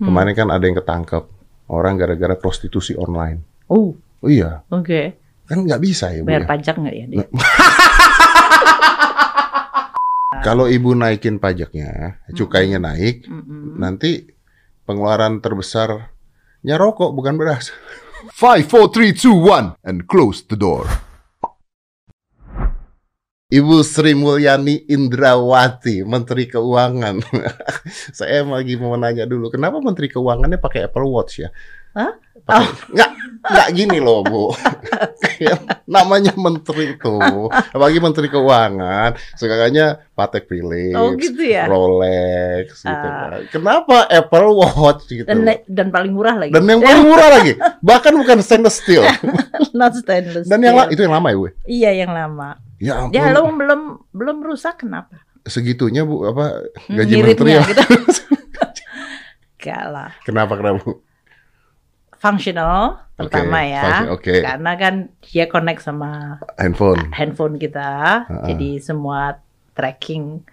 Kemarin kan ada yang ketangkep orang gara-gara prostitusi online. Oh, Oh iya, oke. kan nggak bisa ya bu. Bayar ya? pajak nggak ya dia? Kalau ibu naikin pajaknya, cukainya naik, Mm-mm. nanti pengeluaran terbesarnya rokok bukan beras. 5, 4, 3, 2, 1, and close the door. Ibu Sri Mulyani Indrawati, Menteri Keuangan. Saya lagi mau nanya dulu, kenapa Menteri Keuangannya pakai Apple Watch ya? Hah? Pakai, nggak, nggak gini loh Bu. Ya, Namanya Menteri tuh, apalagi Menteri Keuangan, sekarangnya Patek Philips, Oh gitu ya. Rolex, gitu kan. Kenapa Apple Watch gitu? Dan dan paling murah lagi. Dan yang paling murah lagi, bahkan bukan stainless steel. Not stainless. Dan yang steel. itu yang lama ya, Bu? Iya yang lama. Ya ampun. Ya lo belum belum rusak kenapa? segitunya Bu apa Hmm, gaji ngiritnya menteri ya? gitu. Enggak lah. Kenapa kenapa Bu? Functional pertama ya. function- oke. Karena kan dia connect sama Handphone. handphone kita. Ha-ha. Jadi semua tracking.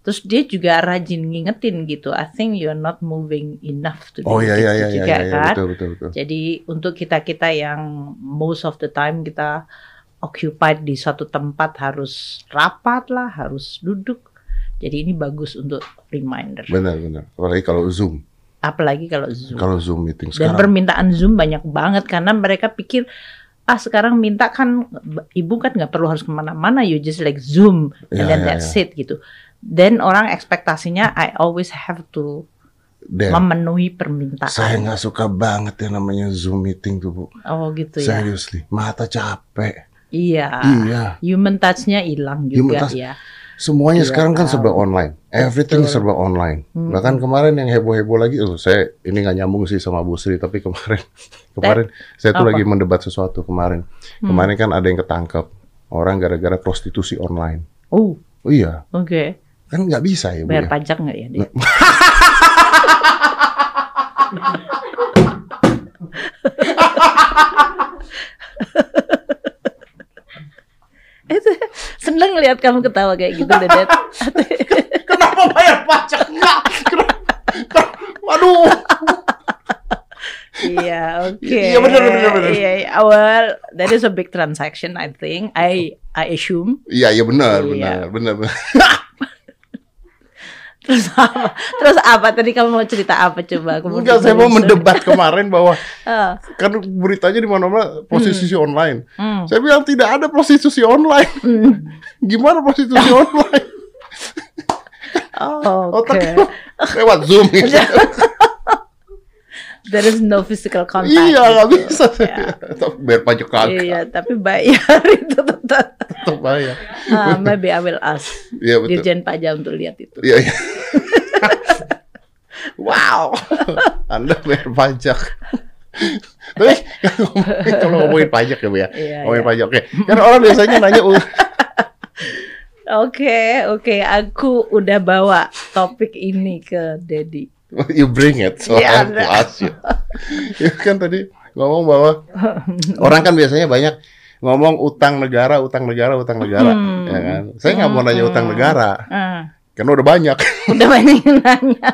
Terus dia juga rajin ngingetin gitu. I think you're not moving enough to Oh iya iya iya iya, juga iya, kan. betul betul betul. Jadi untuk kita-kita yang most of the time kita occupied di suatu tempat harus rapat lah, harus duduk. Jadi ini bagus untuk reminder. Benar benar. Apalagi kalau Zoom. Apalagi kalau Zoom. Kalau Zoom meeting Dan sekarang. permintaan Zoom banyak banget karena mereka pikir ah sekarang minta kan ibu kan nggak perlu harus ke mana-mana, you just like Zoom and Ya, then ya, that's ya. it gitu. Dan orang ekspektasinya I always have to Dan memenuhi permintaan. saya nggak suka banget yang namanya Zoom meeting tuh Bu. Oh gitu ya. Seriously, mata capek. Iya. Iya. Human touch-nya hilang Human juga touch. ya. Semuanya Iya, sekarang kan tahu. serba online. Everything Betul. serba online. Hmm. Bahkan kemarin yang heboh-heboh lagi, oh, saya ini nggak nyambung sih sama Bu Sri, tapi kemarin kemarin saya tuh Apa? lagi mendebat sesuatu kemarin. Hmm. Kemarin kan ada yang ketangkep orang gara-gara prostitusi online. Oh, Oh iya, oke. kan nggak bisa ya Bu Bayar ya? pajak nggak ya dia? Itu seneng lihat kamu ketawa kayak gitu, Dedet. Kenapa bayar pajak? Enggak. Kenapa? Waduh. Iya, oke. Iya, benar, benar, benar. Iya, iya. well, that is a big transaction, I think. I I assume. Iya, iya benar, Iya. benar, benar, benar. Terus apa? Terus apa? Tadi kamu mau cerita apa coba? Aku Enggak, saya mau mendebat kemarin bahwa Ah, kan beritanya di mana-mana prostitusi online. hmm. Saya bilang tidak ada prostitusi online. Hmm. Gimana prostitusi online? Oh, oke. Otaknya lewat Zoom gitu. There is no physical contact. Iya, nggak gitu. bisa. Ya. Tapi Biar pajak kagak, Iya, tapi bayar itu tetap. tetap bayar. Ah, maybe I will ask Iya betul. Dirjen Pajak untuk lihat itu. Iya, iya. wow, Anda bayar pajak. Tapi kalau ngomongin pajak ya Bu ya, Iya, ngomongin iya. pajak. Oke, kan orang biasanya nanya, "Oh, Oke, oke, aku udah bawa topik ini ke Dedi. you bring it, so I have to ada. ask you. Ya kan tadi ngomong bahwa orang kan biasanya banyak ngomong utang negara, utang negara, utang negara, Hmm. ya kan? Saya nggak mau nanya utang negara, Ah, karena udah banyak. udah banyak yang nanya.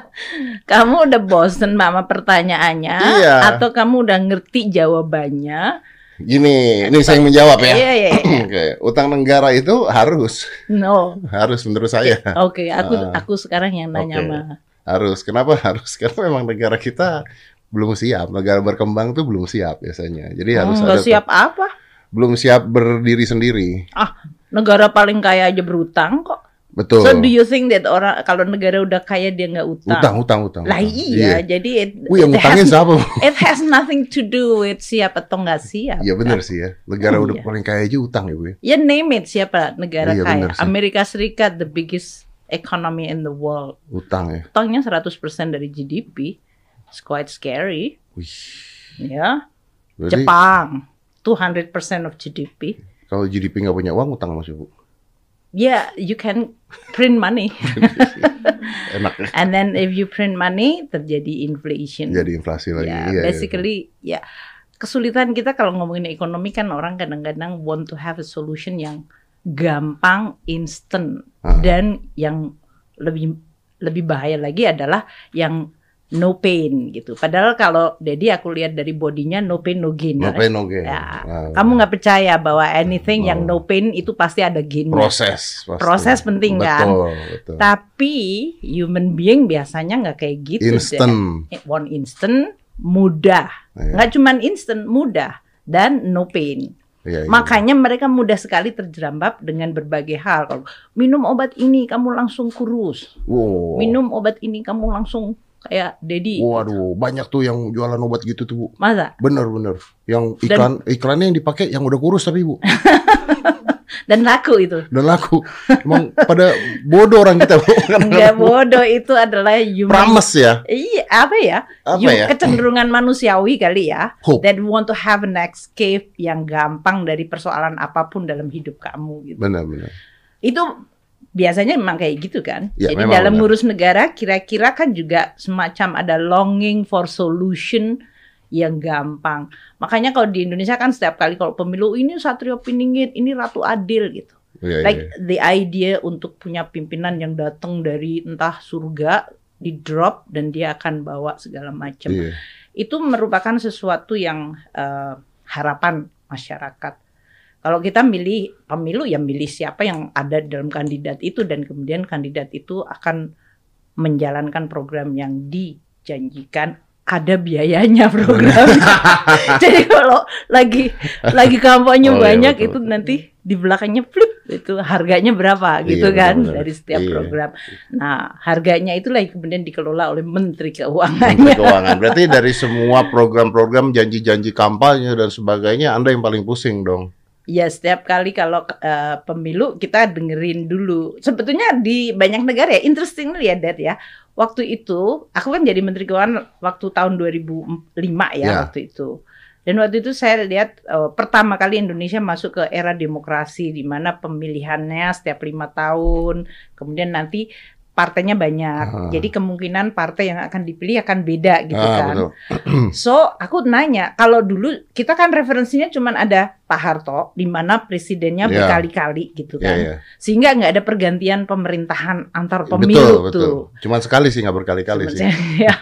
Kamu udah bosen sama pertanyaannya? Iya. Atau kamu udah ngerti jawabannya? Gini, ini saya yang menjawab ya. Iya, iya, iya. Oke, utang negara itu harus, No. harus menurut saya. Oke, aku Ah. aku sekarang yang nanya Oke. sama. Harus. Kenapa harus? Karena memang negara kita belum siap. Negara berkembang tuh belum siap biasanya. Jadi harus Hmm, nggak ada siap apa? belum siap berdiri sendiri. Ah, negara paling kaya aja berutang kok. Betul. So do you think that orang kalau negara udah kaya dia nggak utang? Utang, utang, utang. Lah iya, jadi it, Wih, yang it, has, siapa? it has nothing to do with siap atau nggak siap. Iya benar sih ya. Negara Oh, udah iya. paling kaya aja utang ya, Bu. ya. Ya name it siapa negara Iya, kaya. Amerika Serikat the biggest economy in the world. Utang ya. Utangnya 100% dari GDP. It's quite scary. Wih. Ya. Berarti Jepang 200% of GDP. kalau GDP nggak punya uang, utang masih Bu. Yeah, you can print money. Enak ya. And then if you print money terjadi inflation. Jadi inflasi lagi. Ya, Iya, iya. basically ya kesulitan kita kalau ngomongin ekonomi kan orang kadang-kadang want to have a solution yang gampang, instant Ah. dan yang lebih lebih bahaya lagi adalah yang no pain gitu. Padahal kalau Dedi aku lihat dari bodinya no pain no gain. No pain no gain. Ya, Nah, Kamu nggak percaya bahwa anything yang Oh. no pain itu pasti ada gainnya. proses. pasti. Proses penting, betul, kan? Betul. Tapi human being biasanya nggak kayak gitu. deh. Instant. One instant, mudah. Iya. Nggak cuman instant, mudah dan no pain. Iya, iya. Makanya mereka mudah sekali terjerambab dengan berbagai hal. Kalau minum obat ini kamu langsung kurus. Wow. Minum obat ini kamu langsung kayak Dedi. Waduh, banyak tuh yang jualan obat gitu tuh, Bu. Masa? Bener bener. Yang Dan- iklan iklannya yang dipakai yang udah kurus tapi Bu. Dan laku itu. Dan laku. Emang pada bodoh orang kita. Enggak bodoh itu adalah human. Prames ya. Iya, apa ya? Apa ya? Kecenderungan manusiawi kali ya. Hope. That want to have an escape yang gampang dari persoalan apa pun dalam hidup kamu gitu. Benar benar. Itu biasanya memang kayak gitu kan. Ya, Jadi dalam benar. ngurus negara kira-kira kan juga semacam ada longing for solution yang gampang. Makanya kalau di Indonesia kan setiap kali kalau pemilu ini Satrio Piningit, ini Ratu Adil gitu. Iya, Like iya. the idea untuk punya pimpinan yang datang dari entah surga di drop dan dia akan bawa segala macam. Iya. Itu merupakan sesuatu yang eh, harapan masyarakat. Kalau kita milih pemilu ya milih siapa yang ada dalam kandidat itu dan kemudian kandidat itu akan menjalankan program yang dijanjikan ada biayanya program. Jadi kalau lagi lagi kampanye Oh, iya, banyak betul, itu nanti di belakangnya flip itu harganya berapa gitu Iya, kan benar-benar. dari setiap Iya. program. Nah, harganya itulah yang kemudian dikelola oleh Menteri Menteri Keuangannya. Keuangan. Berarti dari semua program-program janji-janji kampanye dan sebagainya Anda yang paling pusing dong. Ya setiap kali kalau eh, pemilu kita dengerin dulu. Sebetulnya di banyak negara ya interesting ya Dad ya. Waktu itu aku kan jadi Menteri Keuangan waktu tahun 2005 ya Ya. waktu itu. Dan waktu itu saya lihat eh, pertama kali Indonesia masuk ke era demokrasi di mana pemilihannya setiap lima tahun, kemudian nanti partainya banyak. Ah. Jadi kemungkinan partai yang akan dipilih akan beda gitu ah, kan. betul. So, aku nanya, kalau dulu kita kan referensinya cuman ada Pak Harto, di mana presidennya Ya. berkali-kali gitu Iya, kan, iya. sehingga nggak ada pergantian pemerintahan antar pemilu betul. tuh. Cuman sekali sih nggak berkali-kali sih. Ya.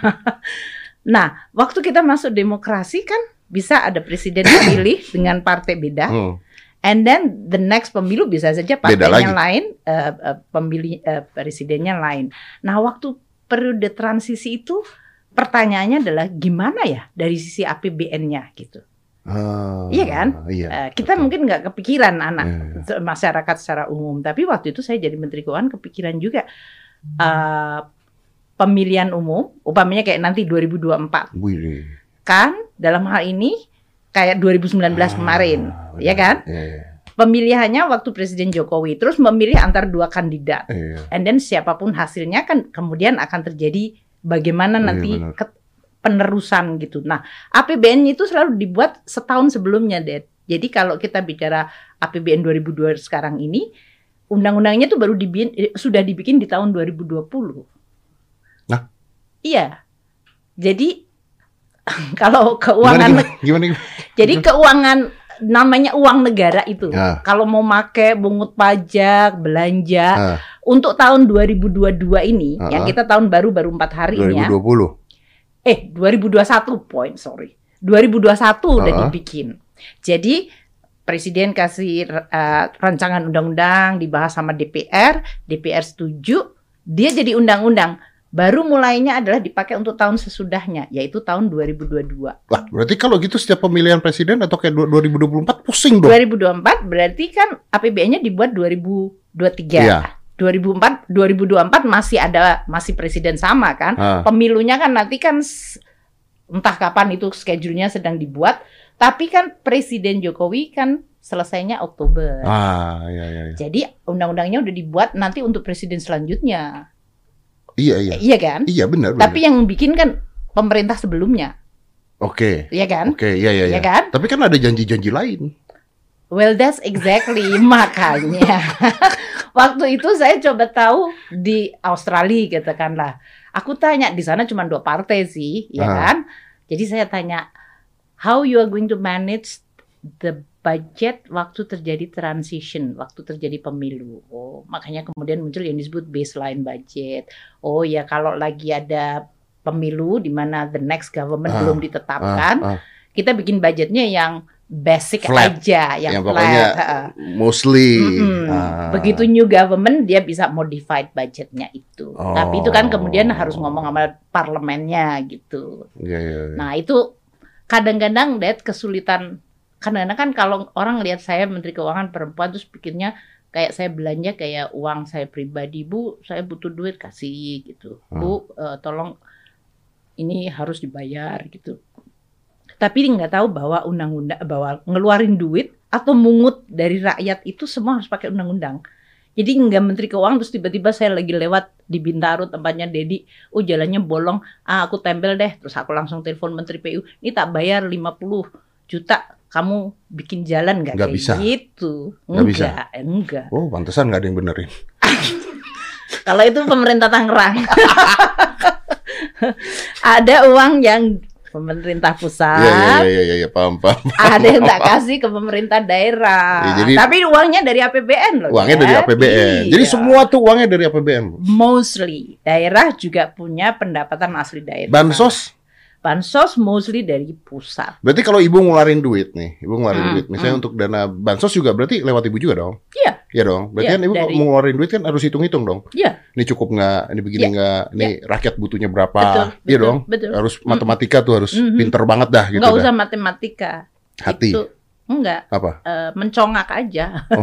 Nah, waktu kita masuk demokrasi kan bisa ada presiden dipilih dengan partai beda, Hmm. And then the next pemilu bisa saja partainya lain, eh, eh, pemilih eh, presidennya lain. Nah, waktu periode transisi itu pertanyaannya adalah gimana ya dari sisi APBN-nya gitu. Ah, Iya kan? Iya. Eh, kita mungkin nggak kepikiran anak Iya. se- masyarakat secara umum, tapi waktu itu saya jadi Menteri Keuangan kepikiran juga eh, pemilihan umum, umpamanya kayak nanti 2024 Wih. kan dalam hal ini kayak 2019 kemarin, ya kan? Iya, iya. Pemilihannya waktu Presiden Jokowi terus memilih antar dua kandidat, Iya. and then siapa pun hasilnya kan kemudian akan terjadi bagaimana Iya, nanti benar. ke- penerusan gitu. Nah, APBN itu selalu dibuat setahun sebelumnya, Ded. Jadi kalau kita bicara APBN 2002 sekarang ini, undang-undangnya tuh baru dibikin, eh, sudah dibikin di tahun 2020. Nah. Iya. Jadi kalau Gimana, keuangan gimana, gimana, gimana? jadi keuangan namanya uang negara itu. Ya. Kalau mau make bungut pajak, belanja Ah. untuk tahun 2022 ini Ah. yang kita tahun baru baru empat hari ini ya. 2020. Eh 2021 point sorry. 2021 udah Ah. dibikin. Jadi presiden kasih eh, rancangan undang-undang dibahas sama DPR, DPR setuju, dia jadi undang-undang. Baru mulainya adalah dipakai untuk tahun sesudahnya, yaitu tahun 2022. Lah, berarti kalau gitu setiap pemilihan presiden atau kayak du- 2024 pusing dong. 2024 berarti kan APBN-nya dibuat 2023. Iya. 2004 2024 masih ada masih presiden sama kan. Ah. Pemilunya kan nanti kan entah kapan itu schedule-nya sedang dibuat, tapi kan Presiden Jokowi kan selesainya Oktober. Ah, iya, iya, iya. Jadi undang-undangnya udah dibuat nanti untuk presiden selanjutnya. Iya, iya. Iya kan? Iya, benar, benar. Tapi yang bikin kan pemerintah sebelumnya, Oke. iya kan? Oke, iya, iya, Iya iya. kan? Tapi kan ada janji-janji lain. Well, that's exactly makanya. Waktu itu saya coba tahu di Australia katakanlah. Aku tanya di sana cuma dua partai sih, ya Ah. kan? Jadi saya tanya, how you are going to manage the budget waktu terjadi transition, waktu terjadi pemilu. Oh, makanya kemudian muncul yang disebut baseline budget. Oh ya kalau lagi ada pemilu di mana the next government Ah, belum ditetapkan, Ah, ah. kita bikin budgetnya yang basic Flat. aja, yang, Yang flat. pokoknya. Mostly. Mm-mm. Ah. Begitu new government dia bisa modified budgetnya itu. Oh. Tapi itu kan kemudian harus ngomong sama parlemennya gitu. Iya, iya, iya. Nah itu kadang-kadang Dad kesulitan. Kadang-kadang kan kalau orang lihat saya Menteri Keuangan perempuan terus pikirnya kayak saya belanja kayak uang saya pribadi bu saya butuh duit kasih gitu. Bu eh, tolong ini harus dibayar gitu. Tapi nggak tahu bahwa undang-undang bahwa ngeluarin duit atau mungut dari rakyat itu semua harus pakai undang-undang. Jadi nggak menteri keuangan terus tiba-tiba saya lagi lewat di Bintaro tempatnya Dedi oh jalannya bolong. Ah aku tempel deh. Terus aku langsung telepon menteri PU ini tak bayar 50 juta kamu bikin jalan nggak kayak bisa. gitu Nggak bisa. enggak Oh, pantesan nggak ada yang benerin. kalau itu pemerintah Tangerang. ada uang yang pemerintah pusat, Iya, iya, iya, iya, iya, paham, paham. ada yang tak kasih ke pemerintah daerah. Iya, jadi- Tapi uangnya dari APBN loh. Uangnya dari Dad. APBN. Iya. Jadi semua tuh uangnya dari APBN. mostly daerah juga punya pendapatan asli daerah. Bansos. Bansos mostly dari pusat. Berarti kalau ibu ngeluarin duit nih, ibu ngeluarin Hmm, duit, misalnya untuk dana bansos juga berarti lewat ibu juga dong? Iya. Iya dong. Berarti Iya, kan ibu dari- mau ngeluarin duit kan harus hitung-hitung dong. Iya. Ini cukup nggak? Ini begini nggak? Ini rakyat butuhnya berapa? Betul, Iya dong. betul. Harus matematika tuh harus Mhm. pinter banget dah gitu Nggak dah. usah matematika. Hati. Itu enggak Apa? eh, mencongak aja. Oh,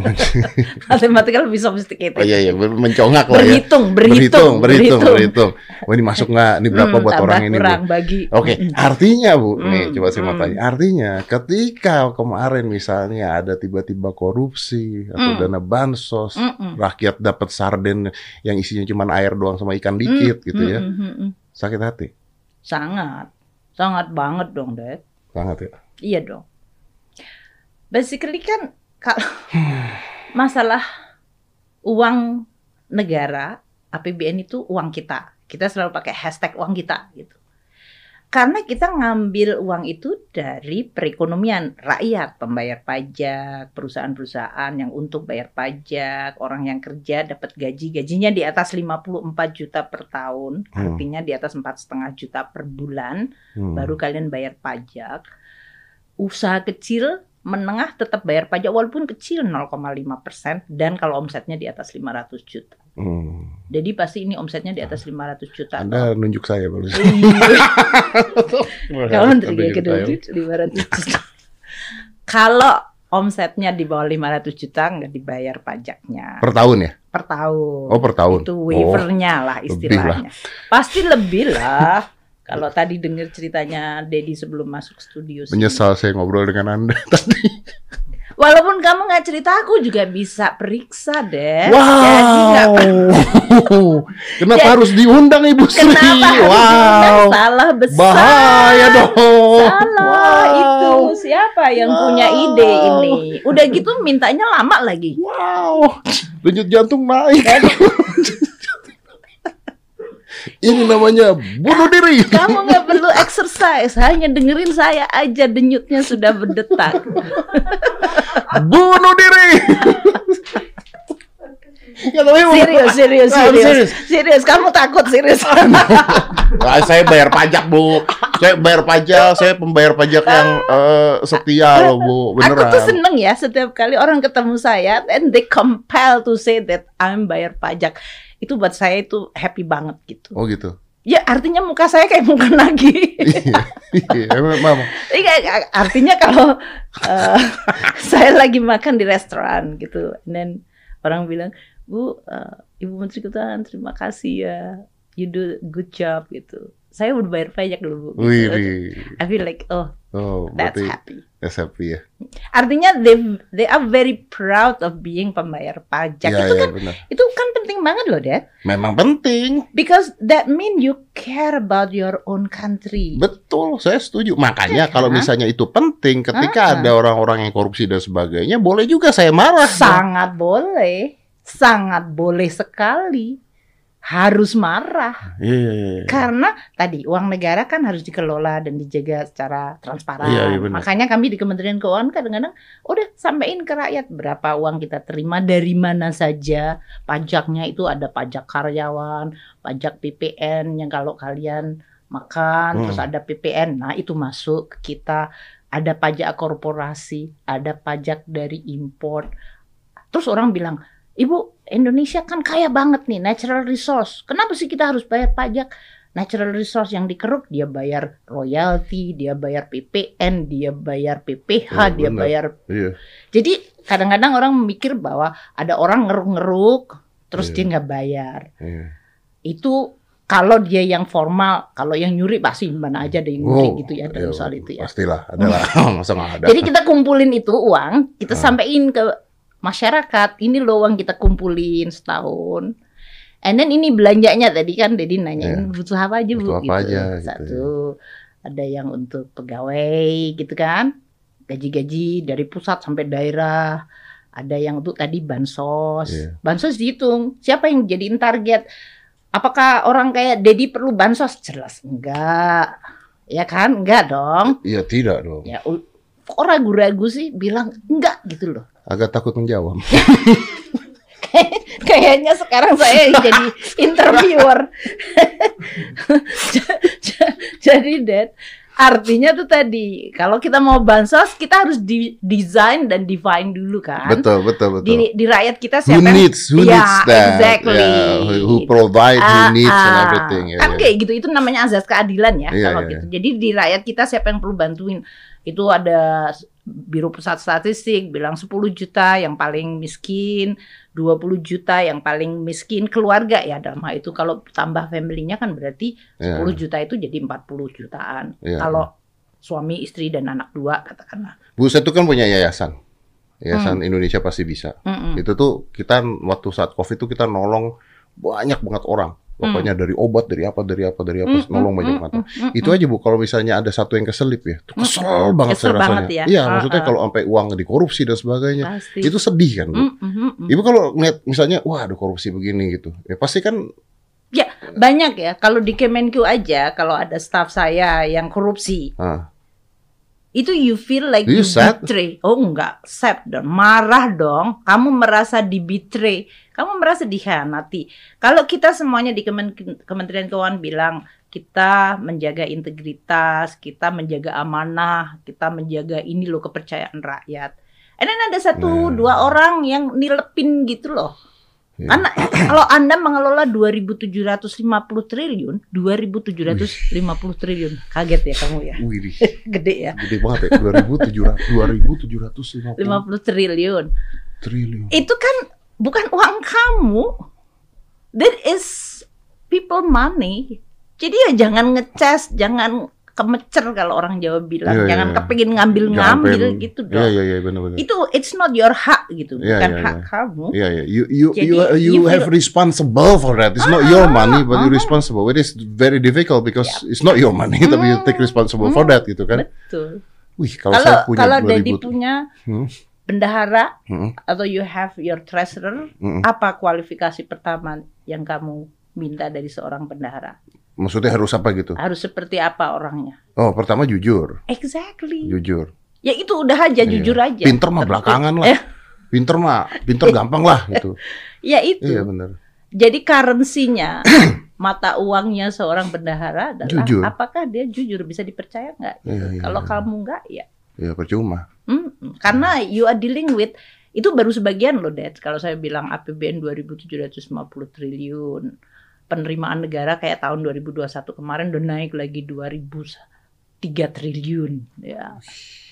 Matematika lebih sophisticated. oh iya iya mencongak lah ya. berhitung, berhitung, berhitung, berhitung. Wah ini masuk nggak? Ini berapa Hmm, buat orang ini? Bu? kurang bagi. Oke, Mm-mm. artinya Bu, nih Hmm, coba saya mau hmm. tanya. Artinya ketika kemarin misalnya ada tiba-tiba korupsi atau Hmm. dana bansos, Mm-mm. rakyat dapat sarden yang isinya cuma air doang sama ikan dikit gitu ya. Mm, mm, mm, mm. Sakit hati. Sangat, sangat banget dong, Dad. Sangat ya. Iya dong. Basically kan kalau masalah uang negara APBN itu uang kita. Kita selalu pakai hashtag uang kita gitu. Karena kita ngambil uang itu dari perekonomian rakyat, pembayar pajak, perusahaan-perusahaan yang untuk bayar pajak, orang yang kerja dapat gaji, gajinya di atas 54 juta per tahun, Hmm. artinya di atas empat setengah juta per bulan Hmm. baru kalian bayar pajak. Usaha kecil, menengah tetap bayar pajak walaupun kecil 0,5 persen dan kalau omsetnya di atas 500 juta. Hmm. Jadi pasti ini omsetnya di atas 500 juta. Anda nunjuk saya baru. Iya. Kalau gitu duit 500 juta. Kalau omsetnya di bawah 500 juta nggak dibayar pajaknya per tahun ya? per tahun. Oh per tahun. Itu waivernya lah lebih istilahnya. Pasti lebih lah. Kalau tadi dengar ceritanya Dedi sebelum masuk studio sih. Menyesal saya ngobrol dengan Anda tadi. Walaupun kamu nggak cerita, aku juga bisa periksa deh. Wow. Jadi nggak Kenapa Jadi- harus diundang Ibu Sri? Kenapa harus wow. diundang? salah besar? Bahaya dong. Salah Wow. itu siapa yang Wow. punya ide ini? Udah gitu mintanya lama lagi. Wow. Denyut jantung naik. Ini namanya bunuh diri. Kamu nggak perlu exercise, hanya dengerin saya aja denyutnya sudah berdetak. Bunuh diri. Ya, tapi Serius, serius, Nah, serius, serius. serius. Kamu takut serius? Ah, saya bayar pajak bu, saya bayar pajak, saya pembayar pajak yang eh, setia loh bu, Aku beneran. tuh seneng ya setiap kali orang ketemu saya and they compel to say that I'm bayar pajak. Itu buat saya itu happy banget gitu. Oh gitu. Ya artinya muka saya kayak muka lagi. Iya, iya, emang- emang. Iya, artinya kalau eh, saya lagi makan di restoran gitu, and then orang bilang, Bu, eh, Ibu Menteri Keuangan terima kasih ya, you do good job gitu. Saya udah bayar pajak dulu Bu. Gitu. I feel like oh Oh, that's berarti happy. that's happy ya. Artinya they they are very proud of being pembayar pajak. Iya, itu iya, kan benar. itu kan penting banget loh, Dad. Memang penting. Because that mean you care about your own country. Betul, saya setuju. Makanya Iya kalau kan? misalnya itu penting, ketika Ah. ada orang-orang yang korupsi dan sebagainya, boleh juga saya marah. Sangat boleh, sangat boleh sekali. Harus marah. Iya, iya, iya. Karena tadi uang negara kan harus dikelola dan dijaga secara transparan. Iya, benar. Makanya kami di Kementerian Keuangan kadang-kadang udah sampaikan ke rakyat berapa uang kita terima dari mana saja. Pajaknya itu ada pajak karyawan, pajak PPN yang kalau kalian makan, Hmm. terus ada PPN. Nah, itu masuk ke kita. Ada pajak korporasi, ada pajak dari import. Terus orang bilang, "Ibu, Indonesia kan kaya banget nih natural resource. Kenapa sih kita harus bayar pajak?" Natural resource yang dikeruk dia bayar royalti, dia bayar PPN, dia bayar PPH, Iya, dia benar. bayar Iya. jadi kadang-kadang orang mikir bahwa ada orang ngeruk-ngeruk terus Iya. dia nggak bayar. Iya. Itu kalau dia yang formal, kalau yang nyuri pasti mana aja ada yang nyuri Oh, gitu ya dalam iya, soal itu ya. Pastilah, ada lah. Masa nggak ada? Jadi kita kumpulin itu uang, kita Ah. sampaikan ke masyarakat. Ini loh uang kita kumpulin setahun. And then ini belanjanya tadi kan Dedi nanyain butuh apa aja bu. Butuh apa gitu. aja, gitu Satu ada yang untuk pegawai gitu kan, gaji-gaji dari pusat sampai daerah. Ada yang untuk tadi bansos. Iya. Bansos dihitung. Siapa yang jadiin target? Apakah orang kayak Dedi perlu bansos? Jelas enggak. Ya kan? Enggak dong. Iya tidak dong. Ya, kok ragu-ragu sih bilang enggak gitu loh. Agak takut menjawab. Kayaknya sekarang saya jadi interviewer. Jadi Dad, artinya tuh tadi kalau kita mau bansos kita harus di desain dan define dulu kan. Betul, betul, betul. Di, di rakyat kita who siapa yang- needs, who Ya, needs that? exactly. Yeah, who, who provide, who Ah, needs and ah. everything. Ya, kan ya. kayak gitu itu namanya azas keadilan ya Iya, kalau iya, gitu. Jadi di rakyat kita siapa yang perlu bantuin? Itu ada Biro Pusat Statistik bilang 10 juta yang paling miskin, 20 juta yang paling miskin keluarga ya dalam hal itu kalau tambah family-nya kan berarti Ya. 10 juta itu jadi 40 jutaan. Iya, Kalau suami, istri dan anak dua katakanlah. Bu itu kan punya yayasan. Hmm. Yayasan Indonesia pasti bisa. Mm-mm. Itu tuh kita waktu saat Covid itu kita nolong banyak banget orang. Pokoknya dari obat, dari apa, dari apa, dari apa, Mm, nolong mm, banyak mm, banget. mm, mm, Itu aja Bu, kalau misalnya ada satu yang keselip ya, itu kesel banget Kesel saya banget rasanya. ya. Iya, Ah, maksudnya ah. kalau sampai uang dikorupsi dan sebagainya, Pasti. itu sedih kan Bu. Mm, mm, mm, mm. Ibu kalau ngeliat misalnya, wah ada korupsi begini gitu, ya pasti kan Banyak ya kalau di Kemenku aja kalau ada staff saya yang korupsi ah, itu you feel like You you, sad? betray. Oh enggak, sad dong. Marah dong. Kamu merasa di betray. Kamu merasa dikhianati. Kalau kita semuanya di Kemen- Kementerian Keuangan bilang kita menjaga integritas, kita menjaga amanah, kita menjaga ini loh kepercayaan rakyat. And then ada satu Nah. dua orang yang nilepin gitu loh. Iya. Karena kalau Anda mengelola 2750 triliun, 2750 triliun. Kaget ya kamu ya. wih, Gede ya. gede banget ya, 2700, 2750 50 triliun. triliun. Itu kan bukan uang kamu. That is people money. Jadi ya jangan ngecas, jangan kemecer kalau orang Jawa bilang, Iya, iya, jangan iya. kepingin ngambil-ngambil pengen- gitu Iya, dong. iya, iya, benar-benar. Itu it's not your hak gitu, Iya, bukan iya, hak iya. kamu. Yeah, yeah. You you Jadi, you you, you have feel- responsible for that. It's not your Ah, money, but you ah. responsible. It is very difficult because it's not your money, tapi you take Hmm, responsible for hmm. that gitu kan. Betul. Wih, kalau Kalau saya punya kalau Dedi 2000 punya Hmm. bendahara Hmm. atau you have your treasurer, Hmm. apa kualifikasi pertama yang kamu minta dari seorang bendahara? Maksudnya harus apa gitu? Harus seperti apa orangnya? Oh, pertama jujur, Exactly. jujur. Ya itu udah aja Iya. jujur aja. Pinter mah belakangan Eh, lah. Pinter mah, pinter gampang lah gitu. Ya itu. Iya benar. Jadi currency-nya mata uangnya seorang bendahara adalah Jujur. apakah dia jujur bisa dipercaya nggak? Iya, iya, Kalau iya. kamu nggak ya, Ya percuma. mm, karena you are dealing with itu baru sebagian loh, Dad. Kalau saya bilang APBN 2.750 triliun, penerimaan negara kayak tahun 2021 kemarin udah naik lagi 2003 triliun, ya.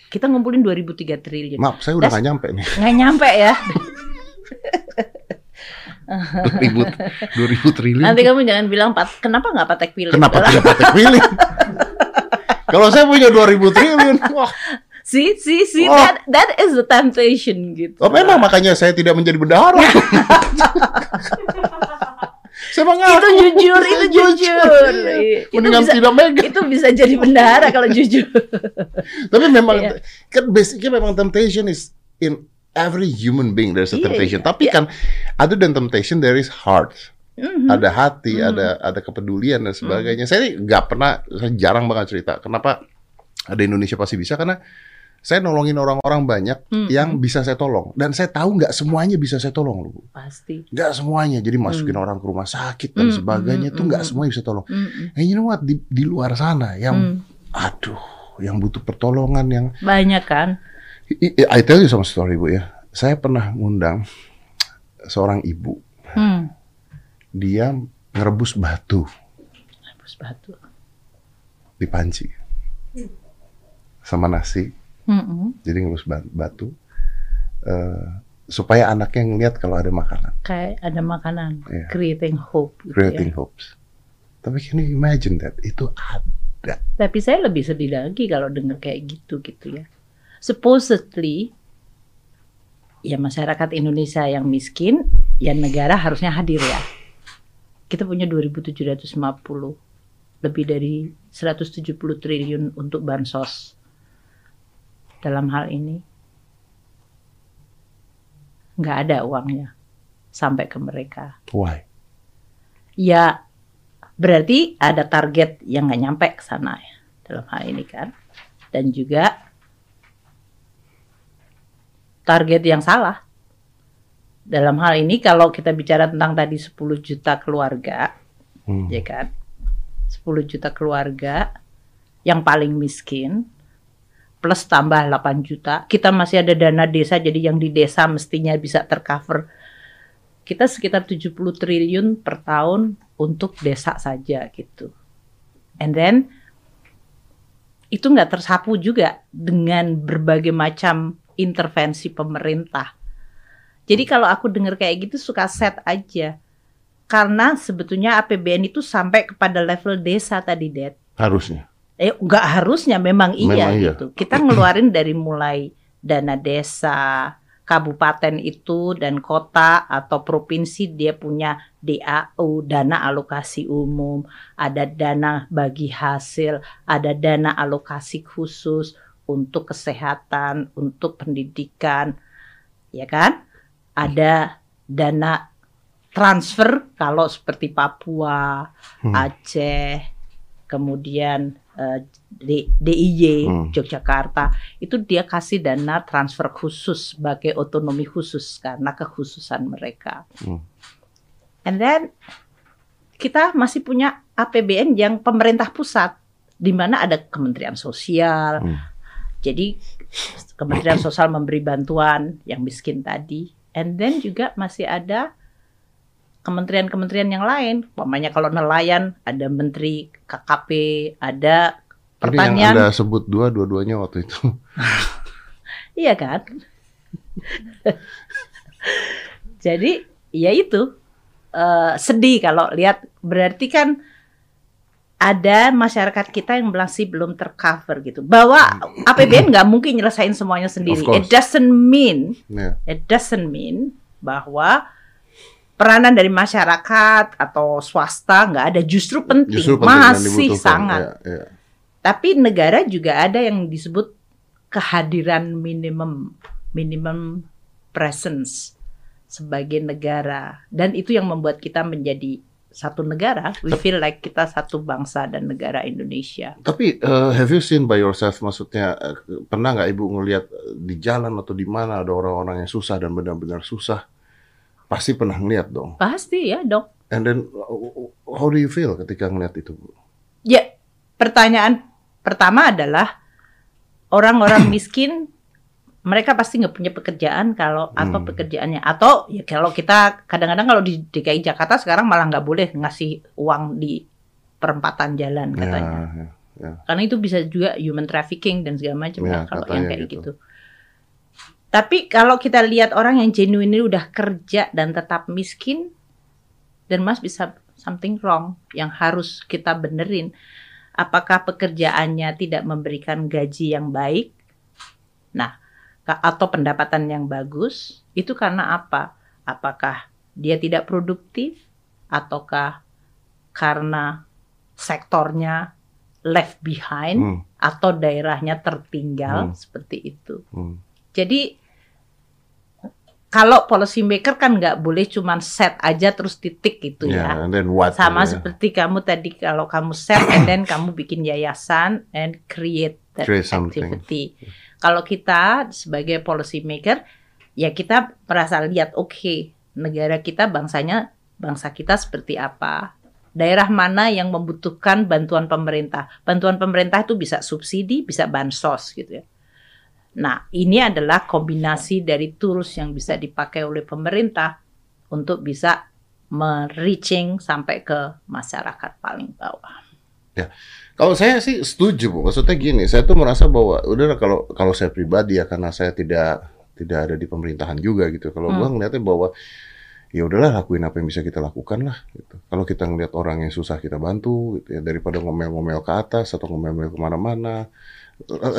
Kita ngumpulin 2003 triliun. Maaf, saya udah nggak nyampe nih. Nggak nyampe ya. 2000 2000 triliun. Nanti kamu jangan bilang Pat, kenapa nggak Patek Philip? Kenapa tidak patek pilih? Kalau saya punya 2000 triliun, wah, see, see, Oh. that that is the temptation gitu. oh memang makanya saya tidak menjadi bendahara. saya itu mengaku. jujur, itu jujur. itu Mendingan bisa, tidak megang. itu bisa jadi bendahara kalau jujur. Tapi memang Iya. kan basicnya memang temptation is in every human being there's a Iya, temptation. iya, Tapi iya. kan other than temptation there is heart. Mhm. Ada hati, Hmm. ada ada kepedulian dan sebagainya. Saya nggak pernah saya jarang banget cerita. Kenapa ada Indonesia pasti bisa karena Saya nolongin orang-orang banyak Mm-mm. yang bisa saya tolong dan saya tahu nggak semuanya bisa saya tolong loh. Pasti. Nggak semuanya. Jadi masukin Mm. orang ke rumah sakit dan Mm, sebagainya mm, itu nggak mm, semuanya bisa tolong. Mm-mm. And you know what di, di luar sana yang Hmm. aduh, yang butuh pertolongan yang Banyak kan? I, I tell you some story bu ya. Saya pernah ngundang seorang ibu. Hmm. Dia ngerebus batu Hapus batu. di panci sama nasi. Mm-mm. Jadi ngerebus ba- batu eh, supaya anaknya ngeliat kalau ada makanan. Kayak ada makanan, Iya. creating hope. Gitu Creating ya. hopes. Tapi can you imagine that? Itu ada. Tapi saya lebih sedih lagi kalau dengar kayak gitu gitu ya. Supposedly ya masyarakat Indonesia yang miskin, ya negara harusnya hadir ya. Kita punya 2.750 lebih dari 170 triliun untuk bansos dalam hal ini. Nggak ada uangnya sampai ke mereka. Why? Ya berarti ada target yang nggak nyampe ke sana ya dalam hal ini kan. Dan juga target yang salah. Dalam hal ini kalau kita bicara tentang tadi 10 juta keluarga, Hmm. ya kan? 10 juta keluarga yang paling miskin plus tambah 8 juta. Kita masih ada dana desa jadi yang di desa mestinya bisa tercover. Kita sekitar 70 triliun per tahun untuk desa saja gitu. And then itu nggak tersapu juga dengan berbagai macam intervensi pemerintah. Jadi kalau aku dengar kayak gitu suka set aja. Karena sebetulnya APBN itu sampai kepada level desa tadi, Dad. Harusnya. Eh, nggak harusnya memang iya Memang iya. gitu. Kita ngeluarin dari mulai dana desa, kabupaten itu dan kota atau provinsi dia punya DAU, dana alokasi umum, ada dana bagi hasil, ada dana alokasi khusus untuk kesehatan, untuk pendidikan, ya kan? Ada dana transfer kalau seperti Papua, Hmm. Aceh, kemudian eh, D- DIY Hmm. Yogyakarta itu dia kasih dana transfer khusus sebagai otonomi khusus karena kekhususan mereka. Hmm. And then kita masih punya APBN yang pemerintah pusat di mana ada Kementerian Sosial. Hmm. Jadi Kementerian Sosial memberi bantuan yang miskin tadi. And then juga masih ada kementerian-kementerian yang lain. Umpamanya kalau nelayan ada menteri KKP, ada Ini yang pertanian. Anda sebut dua, dua-duanya waktu itu. Iya kan? Jadi ya itu eh, sedih kalau lihat berarti kan ada masyarakat kita yang masih belum tercover gitu. Bahwa APBN nggak mungkin nyelesain semuanya sendiri. It doesn't mean Ya. it doesn't mean bahwa peranan dari masyarakat atau swasta nggak ada justru penting, Justru penting masih sangat. Ya, ya. Tapi negara juga ada yang disebut kehadiran minimum minimum presence sebagai negara dan itu yang membuat kita menjadi satu negara. We feel like kita satu bangsa dan negara Indonesia. Tapi eh, have you seen by yourself maksudnya eh, pernah nggak ibu ngelihat eh, di jalan atau di mana ada orang-orang yang susah dan benar-benar susah? Pasti pernah ngeliat dong. Pasti ya, Dok. And then how do you feel ketika ngeliat itu, Bu? Ya, pertanyaan pertama adalah orang-orang miskin mereka pasti nggak punya pekerjaan kalau apa Hmm. pekerjaannya atau ya kalau kita kadang-kadang kalau di DKI Jakarta sekarang malah nggak boleh ngasih uang di perempatan jalan katanya Ya, ya, ya. karena itu bisa juga human trafficking dan segala macam Ya, ya, kalau yang kayak gitu. gitu. Tapi kalau kita lihat orang yang genuine ini udah kerja dan tetap miskin, dan Mas bisa something wrong yang harus kita benerin. Apakah pekerjaannya tidak memberikan gaji yang baik? Nah, atau pendapatan yang bagus? Itu karena apa? Apakah dia tidak produktif? Ataukah karena sektornya left behind? Hmm, atau daerahnya tertinggal Hmm. seperti itu. hmm. Jadi kalau policy maker kan nggak boleh cuman set aja terus titik gitu Ya, ya. and then what? Sama ya. seperti kamu tadi kalau kamu set and then kamu bikin yayasan and create that Create something. activity. Kalau kita sebagai policy maker, ya kita merasa lihat, oke, negara kita bangsanya, bangsa kita seperti apa. Daerah mana yang membutuhkan bantuan pemerintah. Bantuan pemerintah itu bisa subsidi, bisa bansos gitu ya. Nah, ini adalah kombinasi dari tools yang bisa dipakai oleh pemerintah untuk bisa me-reaching sampai ke masyarakat paling bawah. Kalau saya sih setuju, Bu. Maksudnya gini, saya tuh merasa bahwa udah kalau kalau saya pribadi ya karena saya tidak tidak ada di pemerintahan juga gitu. Kalau Hmm. gua ngeliatnya bahwa ya udahlah lakuin apa yang bisa kita lakukan lah gitu. Kalau kita ngeliat orang yang susah kita bantu gitu ya daripada ngomel-ngomel ke atas atau ngomel-ngomel ke mana-mana.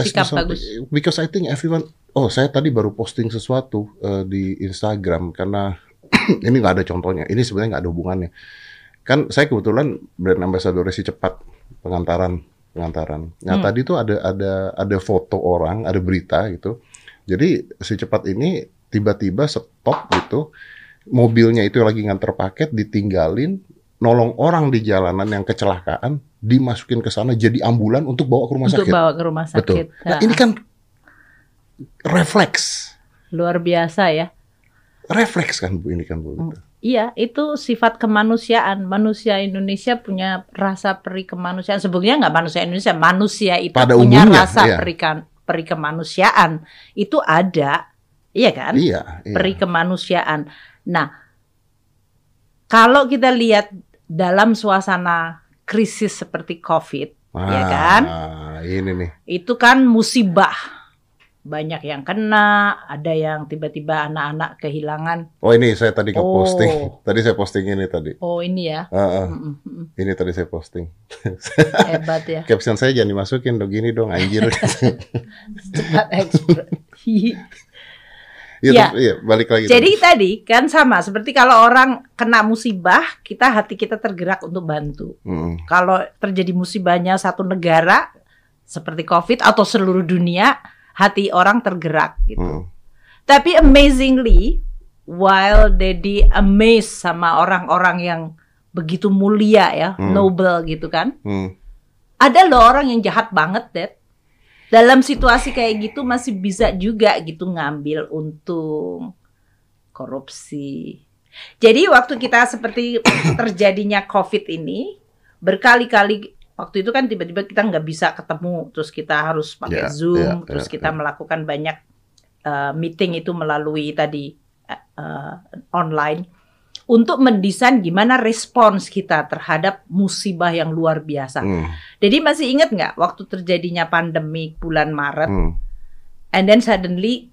Sikap bagus. Because I think everyone Oh, saya tadi baru posting sesuatu eh, di Instagram karena ini nggak ada contohnya. Ini sebenarnya nggak ada hubungannya. Kan saya kebetulan brand ambassador si cepat pengantaran pengantaran. Nah Hmm. tadi tuh ada ada ada foto orang, ada berita gitu. Jadi si cepat ini tiba-tiba stop gitu, mobilnya itu lagi nganter paket ditinggalin, nolong orang di jalanan yang kecelakaan, dimasukin ke sana jadi ambulan untuk bawa ke rumah Untuk sakit. bawa ke rumah sakit. Betul. Nah Nah, ini kan refleks, luar biasa ya. refleks kan bu ini kan bu. Hmm. Iya, itu sifat kemanusiaan. Manusia Indonesia punya rasa peri kemanusiaan. Sebetulnya nggak manusia Indonesia, manusia itu Pada punya umumnya, rasa iya. peri, kan- peri kemanusiaan. Itu ada, iya kan? Iya. iya. Peri kemanusiaan. Nah, kalau kita lihat dalam suasana krisis seperti COVID, ya kan? Ah, Ini nih. itu kan musibah. Banyak yang kena, ada yang tiba-tiba anak-anak kehilangan. Oh ini saya tadi Oh. posting. Tadi saya posting ini tadi. Oh ini ya, Ah, ah. Mm, mm, mm. ini tadi saya posting. hebat ya. Caption saya jangan dimasukin dong gini dong anjir. cepat. Iya, Ya. iya, balik lagi. Jadi tadi kan sama seperti kalau orang kena musibah, kita hati kita tergerak untuk bantu. Mm, Kalau terjadi musibahnya satu negara seperti COVID atau seluruh dunia, hati orang tergerak gitu. mm. Tapi amazingly, while Dedi amazed sama orang-orang yang begitu mulia ya, Hmm. noble gitu kan, Hmm. ada loh orang yang jahat banget, Dad. Dalam situasi kayak gitu masih bisa juga gitu ngambil untung, korupsi. Jadi waktu kita seperti terjadinya COVID ini, berkali-kali waktu itu kan tiba-tiba kita nggak bisa ketemu, terus kita harus pakai Ya, Zoom, ya, terus ya, kita ya. melakukan banyak uh, meeting itu melalui tadi uh, online untuk mendesain gimana respons kita terhadap musibah yang luar biasa. Hmm. Jadi masih ingat nggak waktu terjadinya pandemi bulan Maret, Hmm. and then suddenly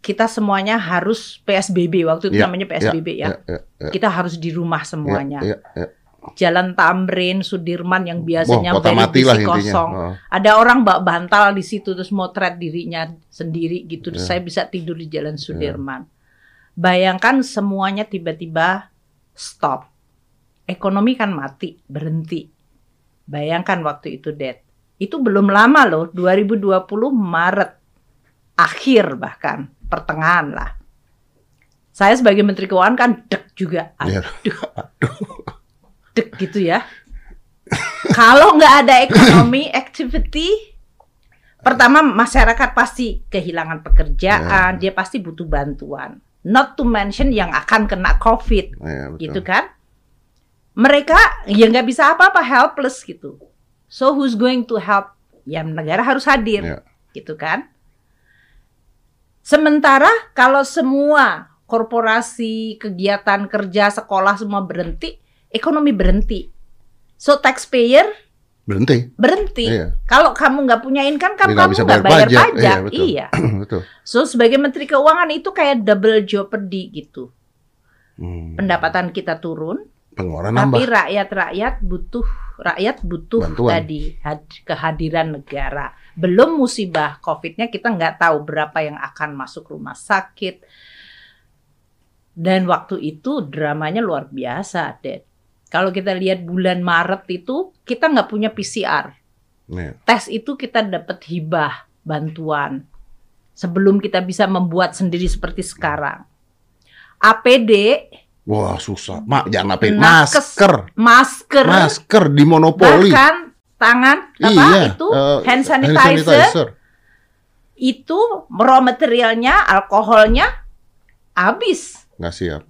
kita semuanya harus PSBB waktu itu Ya, namanya PSBB ya. ya, ya, Kita harus di rumah semuanya. ya, ya. Jalan Tamrin, Sudirman yang biasanya very mati lah kosong. Oh. Ada orang bak bantal di situ terus motret dirinya sendiri gitu. Terus Ya. Saya bisa tidur di Jalan Sudirman. Bayangkan semuanya tiba-tiba stop. Ekonomi kan mati, berhenti. Bayangkan waktu itu, Dad. Itu belum lama loh, 2020 Maret. Akhir bahkan, pertengahan lah. Saya sebagai Menteri Keuangan kan dek juga. Iya. Aduh, dek gitu ya. Kalau nggak ada ekonomi activity, pertama masyarakat pasti kehilangan pekerjaan, dia pasti butuh bantuan. Not to mention yang akan kena COVID, Iya, betul. gitu kan? Mereka ya nggak bisa apa-apa, helpless gitu. So who's going to help? Ya negara harus hadir, Iya. gitu kan? Sementara kalau semua korporasi, kegiatan kerja, sekolah semua berhenti, ekonomi berhenti. So taxpayer Berhenti. berhenti. Iya. Kalau kamu nggak punya income, kan Dia nggak kamu bisa nggak bayar bayar pajak. pajak. Iya, betul. Iya. betul. So sebagai Menteri Keuangan itu kayak double jeopardy gitu. Hmm. Pendapatan kita turun, Pengeluaran tapi nambah. rakyat-rakyat butuh rakyat butuh Bantuan. tadi had- kehadiran negara. Belum musibah COVID-nya kita nggak tahu berapa yang akan masuk rumah sakit. Dan waktu itu dramanya luar biasa, Dad. Kalau kita lihat bulan Maret itu kita nggak punya PCR. Iya. tes itu kita dapat hibah bantuan sebelum kita bisa membuat sendiri seperti sekarang. APD, Wah susah. Mak jangan apa Nakes. masker. masker, Masker di monopoli. bahkan tangan apa iya. itu eh, hand sanitizer, itu raw materialnya, alkoholnya habis. Nggak siap.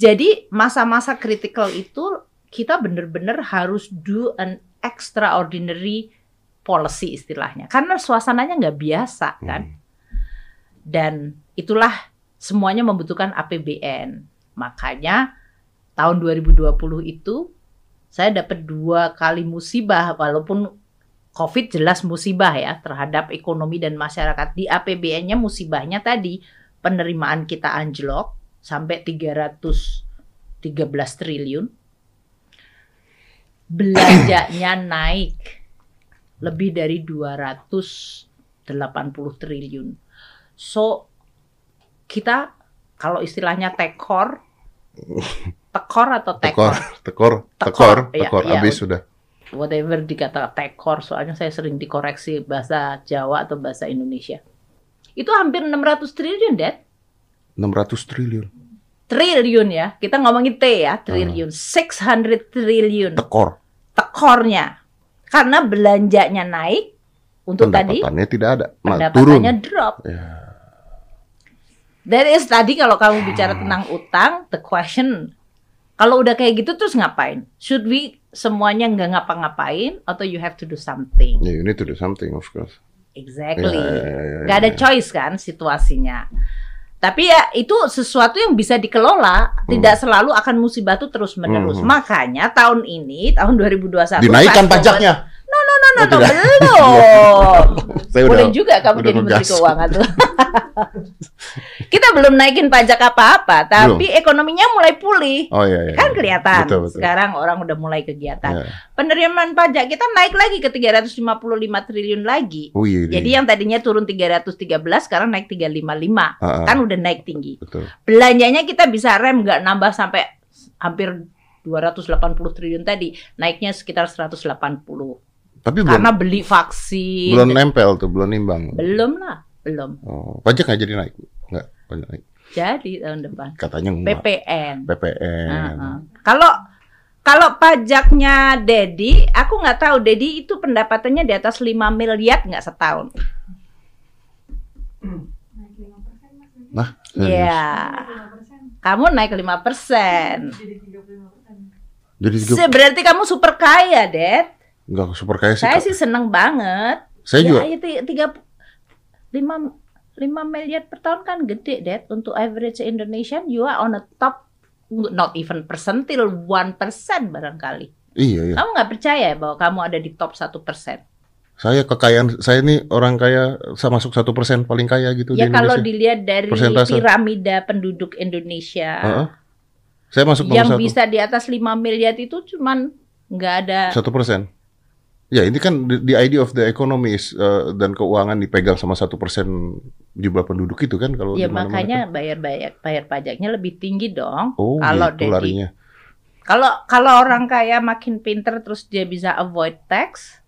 Jadi masa-masa kritikal itu kita benar-benar harus do an extraordinary policy istilahnya. Karena suasananya nggak biasa kan. Hmm. Dan itulah semuanya membutuhkan APBN. Makanya tahun 2020 itu saya dapat dua kali musibah walaupun COVID jelas musibah ya terhadap ekonomi dan masyarakat. Di APBN-nya musibahnya tadi penerimaan kita anjlok sampai 313 triliun. Belanjanya naik lebih dari 280 triliun. So kita kalau istilahnya tekor tekor atau Tekor, tekor, tekor, tekor, Tekor, tekor. iya. Habis sudah. whatever dikata tekor soalnya saya sering dikoreksi bahasa Jawa atau bahasa Indonesia. Itu hampir 600 triliun, Dad. 600 triliun. Triliun ya. Kita ngomongin T ya, triliun. 600 triliun Tekor. tekornya. Karena belanjanya naik untuk tadi Pendapatannya tidak ada. Turun. pendapatannya drop. Ya. That is tadi kalau kamu bicara tentang utang, the question kalau udah kayak gitu terus ngapain? Should we semuanya nggak ngapa-ngapain atau you have to do something? Yeah, you need to do something, of course. Exactly. Ya, ya, ya, ya, Nggak ada ya. choice kan situasinya. Tapi ya itu sesuatu yang bisa dikelola, tidak selalu akan musibah itu terus menerus. Hmm. Makanya tahun ini, tahun 2021 Dinaikkan pajaknya. No, no, no, no, Oh, tidak. belum. Saya Boleh udah juga kamu udah jadi menteri keuangan tuh. Kita belum naikin pajak apa-apa, tapi ekonominya mulai pulih. Oh iya iya. Kan iya. kelihatan. Betul, betul. Sekarang orang udah mulai kegiatan. Ya. Penerimaan pajak kita naik lagi ke 355 triliun lagi. Oh iya. iya. Jadi yang tadinya turun 313 sekarang naik 355. Ah, ah, Kan udah naik tinggi. betul. Belanjanya kita bisa rem nggak nambah sampai hampir 280 triliun tadi, naiknya sekitar 180. Tapi belum Karena beli vaksin. belum nempel tuh, belum nimbang. Belum lah, belum. Oh, pajak nggak jadi naik? Nggak, pajak naik. Jadi tahun depan. Katanya enggak. PPN. PPN. Heeh. Kalau kalau pajaknya Dedi, aku nggak tahu Dedi itu pendapatannya di atas 5 miliar nggak setahun. Nah, Iya. Kamu naik 5 persen. Jadi juga Berarti kamu super kaya, Dad. Nggak super kaya sih. Saya sih seneng banget. Saya juga. Ya, itu tiga lima lima miliar per tahun kan gede, Dad. Untuk average Indonesian, you are on a top, not even percentil, one percent barangkali. Iya iya. Kamu nggak percaya bahwa kamu ada di top satu persen? Saya kekayaan saya ini orang kaya saya masuk satu persen paling kaya gitu Ya di kalau dilihat dari Persentase. piramida penduduk Indonesia, Heeh. Saya masuk yang satu. bisa di atas 5 miliar itu cuman nggak ada. Satu persen. Ya ini kan the, the idea of the economy is, uh, dan keuangan dipegang sama satu persen jumlah penduduk itu kan kalau Ya makanya kan. bayar bayar bayar pajaknya lebih tinggi dong. Oh kalau gitu larinya. Kalau kalau orang kaya makin pinter terus dia bisa avoid tax,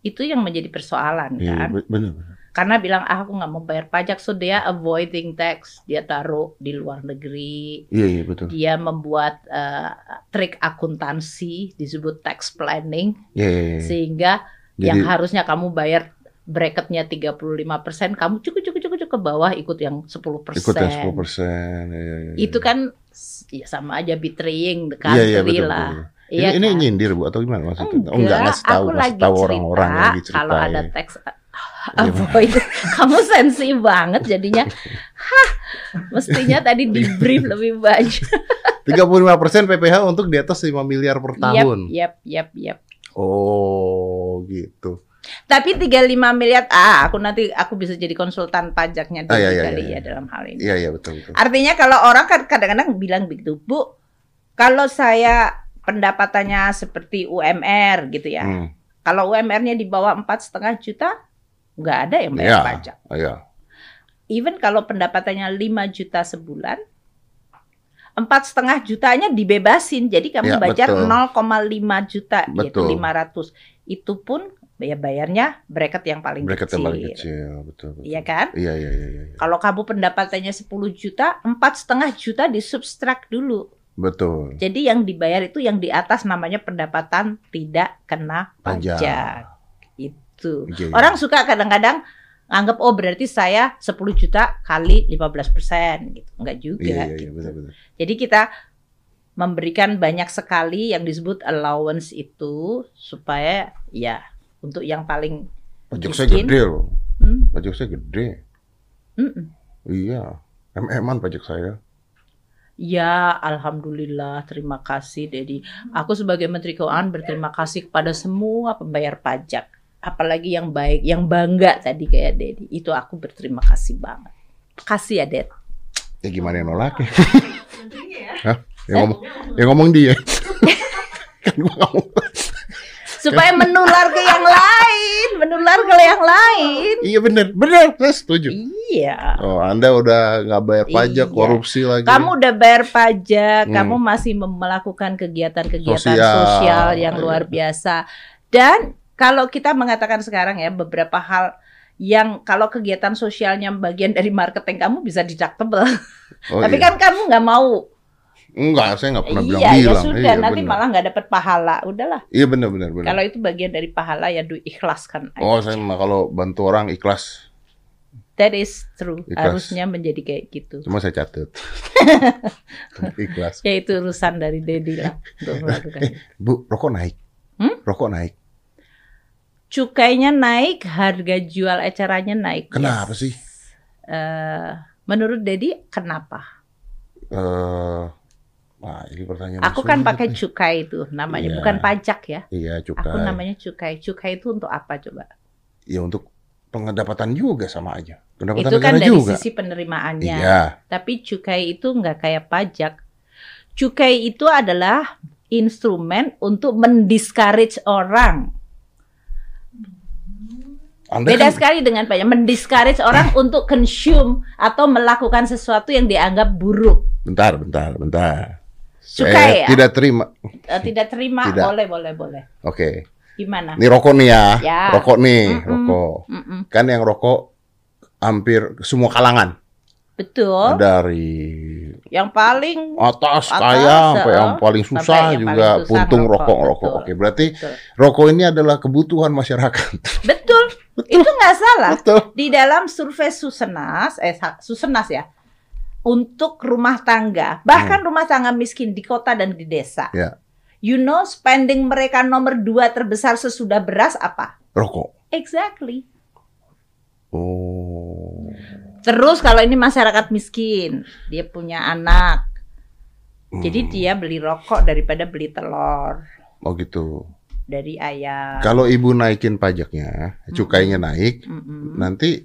itu yang menjadi persoalan Iya kan. be- benar. Karena bilang ah aku nggak mau bayar pajak, so dia avoiding tax, dia taruh di luar negeri, Iya iya betul. dia membuat eh, trik akuntansi disebut tax planning, Iya iya. iya. sehingga Jadi yang harusnya kamu bayar bracketnya 35%, kamu cukup cukup cukup cukup ke bawah ikut yang 10%. ikut yang sepuluh persen. Iya, iya, iya. Itu kan ya sama aja betraying the Iya iya country betul. lah. betul. Iya ini, ini kan? nyindir bu atau gimana maksudnya? Enggak, oh enggak ngasih tahu, ngasih tahu orang-orang lagi cerita. kalau ada ya. teks Iya, avoid, kamu sensi banget jadinya. Hah, mestinya tadi di brief lebih banyak. 35% PPH untuk di atas 5 miliar per tahun. Yap, yap, yap. Oh, gitu. Tapi 35 miliar, ah, aku nanti aku bisa jadi konsultan pajaknya Ah, iya, iya, kali iya, ya iya. dalam hal ini. Iya, iya betul betul. Artinya kalau orang kan kadang-kadang bilang begitu, Bu, kalau saya pendapatannya seperti UMR gitu ya. Hmm. Kalau UMR-nya di bawah empat setengah juta, nggak ada yang bayar Iya. pajak. Iya. Even kalau pendapatannya 5 juta sebulan, empat setengah jutanya dibebasin. Jadi kamu Ya, bayar betul. 0,5 juta, yaitu Betul. 500. Itu pun ya bayarnya bracket yang paling Bracket kecil. yang paling kecil, betul betul. Iya kan? Iya, iya, iya, iya. iya. Kalau kamu pendapatannya 10 juta, empat setengah juta disubstrak dulu. Betul. Jadi yang dibayar itu yang di atas namanya pendapatan tidak kena Pajak. pajak. Itu. Iya, iya. Orang suka kadang-kadang anggap oh berarti saya 10 juta kali 15 persen gitu. Enggak juga. Iya, iya, iya, gitu. benar-benar. Jadi kita memberikan banyak sekali yang disebut allowance itu supaya ya untuk yang paling Pajak saya gede loh. hmm, Pajak saya gede. mm-mm. Iya. MM-an pajak saya. Ya, alhamdulillah, terima kasih, Dedi. Aku sebagai Menteri Keuangan berterima kasih kepada semua pembayar pajak, apalagi yang baik, yang bangga tadi kayak Dedi. Itu aku berterima kasih banget. Kasih ya, Ded. Ya gimana yang nolaknya? Hah? Yang ngomong, yang ngomong dia. kan gua ngomong. Supaya menular ke yang lain, menular ke yang lain. Iya bener, bener, saya setuju. Iya. Oh, Anda udah nggak bayar pajak, Iya. korupsi lagi. Kamu udah bayar pajak, Hmm. kamu masih melakukan kegiatan-kegiatan Sosial. sosial. yang luar biasa. Dan kalau kita mengatakan sekarang ya beberapa hal yang kalau kegiatan sosialnya bagian dari marketing kamu bisa deductible. Oh, Tapi iya. kan kamu nggak mau. enggak, saya nggak pernah iya, bilang ya bilang. sudah iya, nanti bener. malah nggak dapat pahala. Udahlah. Iya benar benar benar. Kalau itu bagian dari pahala ya du ikhlaskan aja. Oh, saya mah kalau bantu orang ikhlas. That is true. Ikhlas. Harusnya menjadi kayak gitu. Cuma saya catat. ikhlas. Ya itu urusan dari Dedi lah untuk melakukan. Eh, Bu, rokok naik. Hmm? Rokok naik. Cukainya naik, harga jual ecarannya naik. Kenapa Yes. sih? Eh, menurut Dedi kenapa? Eh, wah, ini pertanyaan. Aku kan pakai nih. cukai itu namanya, Iya. bukan pajak ya. Iya, cukai. Aku namanya cukai. Cukai itu untuk apa coba? Ya untuk pendapatan juga sama aja. Pendapatan itu kan dari juga. sisi penerimaannya. Iya. Tapi cukai itu nggak kayak pajak. Cukai itu adalah instrumen untuk mendiscourage orang. Anda Beda kan, sekali dengan pajak. Mendiscourage orang untuk consume atau melakukan sesuatu yang dianggap buruk. bentar, bentar, bentar. Cukai Saya ya? tidak terima. Eh, tidak terima, Tidak. boleh, boleh, boleh. Oke. Gimana? Ini rokok nih ya. Ya. Rokok nih, Mm-mm. rokok. Mm-mm. Kan yang rokok hampir semua kalangan. Betul. Dari Yang paling atas, Atas, kaya sampai eh, yang paling susah yang juga paling susah puntung rokok rokok. betul. Oke, berarti betul. rokok ini adalah kebutuhan masyarakat. Betul. Itu nggak salah. Betul. Di dalam survei Susenas, eh Susenas ya, untuk rumah tangga, bahkan rumah tangga miskin di kota dan di desa. Hmm. Ya. You know spending mereka nomor dua terbesar sesudah beras apa? Rokok. Exactly. Oh. Terus kalau ini masyarakat miskin, dia punya anak, jadi Hmm. dia beli rokok daripada beli telur Oh gitu. Dari ayam. Kalau ibu naikin pajaknya, cukainya naik, Mm-mm. nanti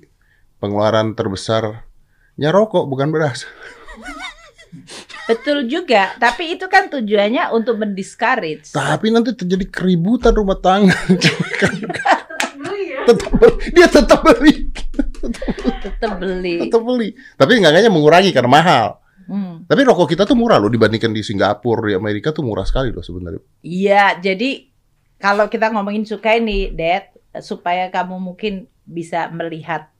pengeluaran terbesarnya rokok bukan beras. Betul juga, tapi itu kan tujuannya untuk mendiscourage. Tapi nanti terjadi keributan rumah tangga. tetap beli. Dia tetap beli. Tetap beli. Tetap beli. Tapi enggaknya mengurangi karena mahal. Hmm. Tapi rokok kita tuh murah loh dibandingkan di Singapura, di Amerika tuh murah sekali loh sebenarnya. Iya, jadi kalau kita ngomongin cukai nih, Dad, supaya kamu mungkin bisa melihat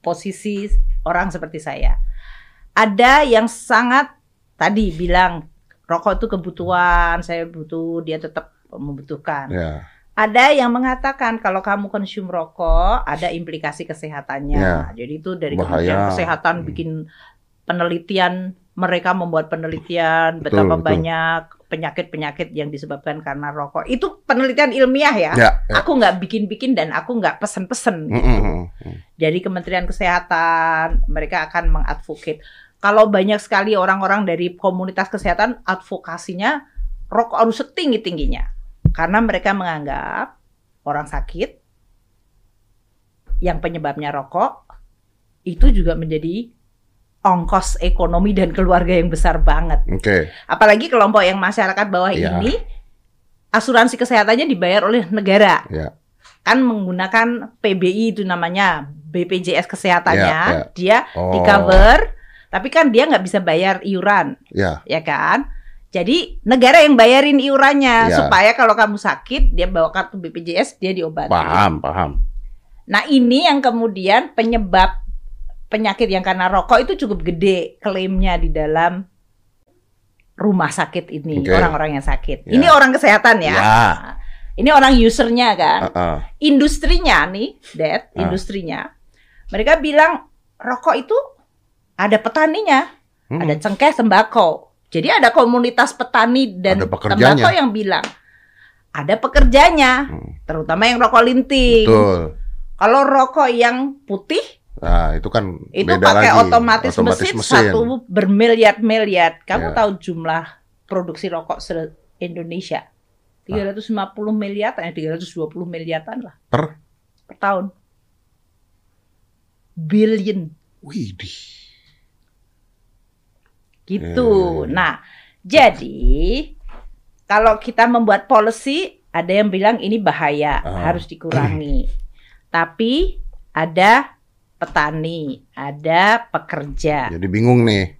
posisi orang seperti saya. Ada yang sangat tadi bilang rokok itu kebutuhan, saya butuh, dia tetap membutuhkan. Ya. Ada yang mengatakan kalau kamu konsum rokok ada implikasi kesehatannya. Ya. Jadi itu dari Bahaya. Kesehatan Hmm. bikin penelitian, mereka membuat penelitian Betul, betapa betul. banyak penyakit-penyakit yang disebabkan karena rokok. Itu penelitian ilmiah ya. Ya. ya. Aku nggak bikin-bikin dan aku nggak pesen-pesen. Mm, mm, mm, mm. Dari Kementerian Kesehatan mereka akan mengadvocate. Kalau banyak sekali orang-orang dari komunitas kesehatan advokasinya rokok harus setinggi tingginya karena mereka menganggap orang sakit yang penyebabnya rokok itu juga menjadi ongkos ekonomi dan keluarga yang besar banget. Oke. Apalagi kelompok yang masyarakat bawah Iya. ini asuransi kesehatannya dibayar oleh negara. Ya. Kan menggunakan PBI itu namanya BPJS kesehatannya, Iya, iya. dia Oh. di cover, tapi kan dia nggak bisa bayar iuran, Ya. ya kan? Jadi negara yang bayarin iurannya Iya. supaya kalau kamu sakit dia bawa kartu BPJS dia diobati. Paham, paham. Nah ini yang kemudian penyebab penyakit yang karena rokok itu cukup gede klaimnya di dalam rumah sakit ini Oke. orang-orang yang sakit. Ya. Ini orang kesehatan ya. Ya. Ini orang usernya kan. Ah. Industrinya nih, Dad, Ah. industrinya Mereka bilang rokok itu ada petaninya, Hmm. ada cengkeh sembako. Jadi ada komunitas petani dan tembakau yang bilang ada pekerjanya, Hmm. terutama yang rokok linting. Betul. Kalau rokok yang putih Nah, itu kan itu beda pakai lagi. otomatis, mesin, satu bermiliar-miliar. Kamu Ya. tahu jumlah produksi rokok se Indonesia? 350 miliar, eh 320 miliaran lah Per? per tahun. Billion Widih. gitu. Ya. Nah, jadi kalau kita membuat policy, ada yang bilang ini bahaya, Ah. harus dikurangi. Tapi ada petani, ada pekerja. Jadi bingung nih.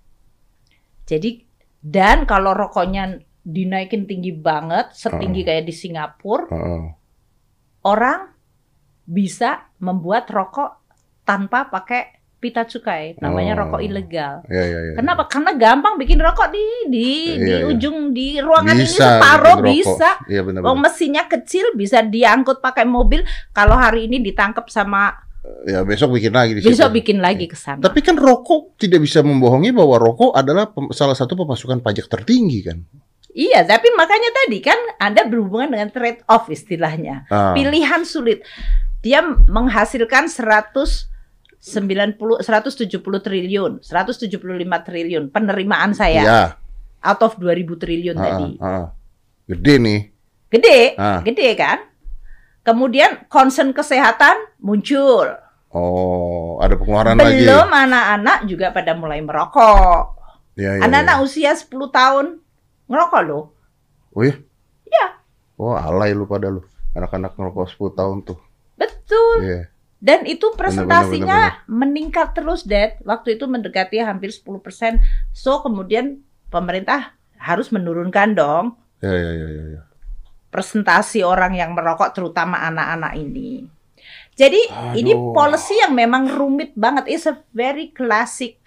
Jadi dan kalau rokoknya dinaikin tinggi banget, setinggi Ah. kayak di Singapura, Heeh. orang bisa membuat rokok tanpa pakai pita cukai. Namanya Oh. rokok ilegal. Ya, ya, ya. Kenapa? Karena gampang bikin rokok di di Iya, di iya. ujung di ruangan ini Bisa separuh bikin rokok. bisa. Iya benar. Oh mesinnya kecil bisa diangkut pakai mobil. Kalau hari ini ditangkap sama Ya besok bikin lagi di situ. besok bikin lagi ke sana. Tapi kan rokok tidak bisa membohongi bahwa rokok adalah salah satu pemasukan pajak tertinggi kan. Iya, tapi makanya tadi kan Anda berhubungan dengan trade off istilahnya. Ah. Pilihan sulit. Dia menghasilkan 190 170 triliun, 175 triliun penerimaan saya Iya. out of 2000 triliun Ah, tadi. ah, ah. Gede nih. Gede, Ah. gede kan? Kemudian concern kesehatan muncul. Oh, ada pengeluaran lagi. Belum anak-anak juga pada mulai merokok. Ya, ya, Anak-anak ya. usia 10 tahun ngerokok loh. Oh iya? Iya. Oh, alay lu pada lu. Anak-anak ngerokok 10 tahun tuh. Betul. Iya. Dan itu presentasinya benar, meningkat terus, Dad. Waktu itu mendekati hampir 10%. So, kemudian pemerintah harus menurunkan dong Ya, ya, ya, ya, ya. Presentasi orang yang merokok, terutama anak-anak ini. Jadi, Aduh. ini policy yang memang rumit banget. It's a very classic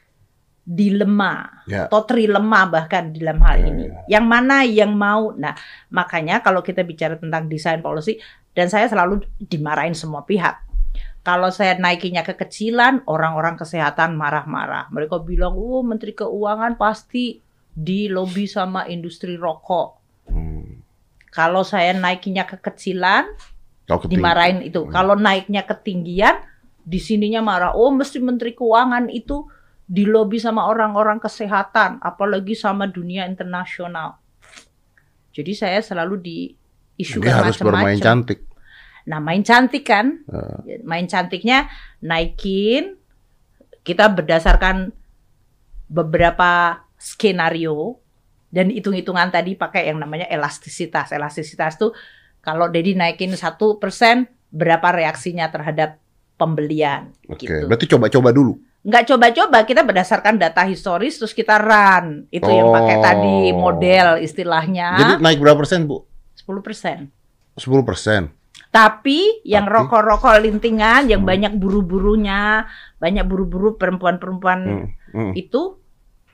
dilema. Ya. atau trilema bahkan dalam hal Ya, ini. ya. Yang mana yang mau? Nah, makanya kalau kita bicara tentang desain policy dan saya selalu dimarahin semua pihak. Kalau saya naikinya kekecilan, orang-orang kesehatan marah-marah. Mereka bilang, "Oh, Menteri Keuangan pasti di lobby sama industri rokok." Kalau saya naikinya kekecilan, Kau keting- dimarahin itu. Hmm. Kalau naiknya ketinggian, di sininya marah. Oh, mesti Menteri Keuangan itu dilobi sama orang-orang kesehatan, apalagi sama dunia internasional. Jadi saya selalu diisukan Dia harus bermain macam-macam. cantik. Nah, main cantik kan? Eh. Main cantiknya naikin kita berdasarkan beberapa skenario dan hitung-hitungan tadi pakai yang namanya elastisitas. Elastisitas tuh kalau Dedi naikin satu persen, berapa reaksinya terhadap pembelian? Oke, gitu. berarti coba-coba dulu. Nggak coba-coba, kita berdasarkan data historis terus kita run. Itu yang pakai Oh. tadi model istilahnya Jadi naik berapa persen, Bu? 10 persen. 10 persen. Tapi yang rokok-rokok lintingan, yang Hmm. banyak buru-burunya, banyak buru-buru perempuan-perempuan Hmm. Hmm. itu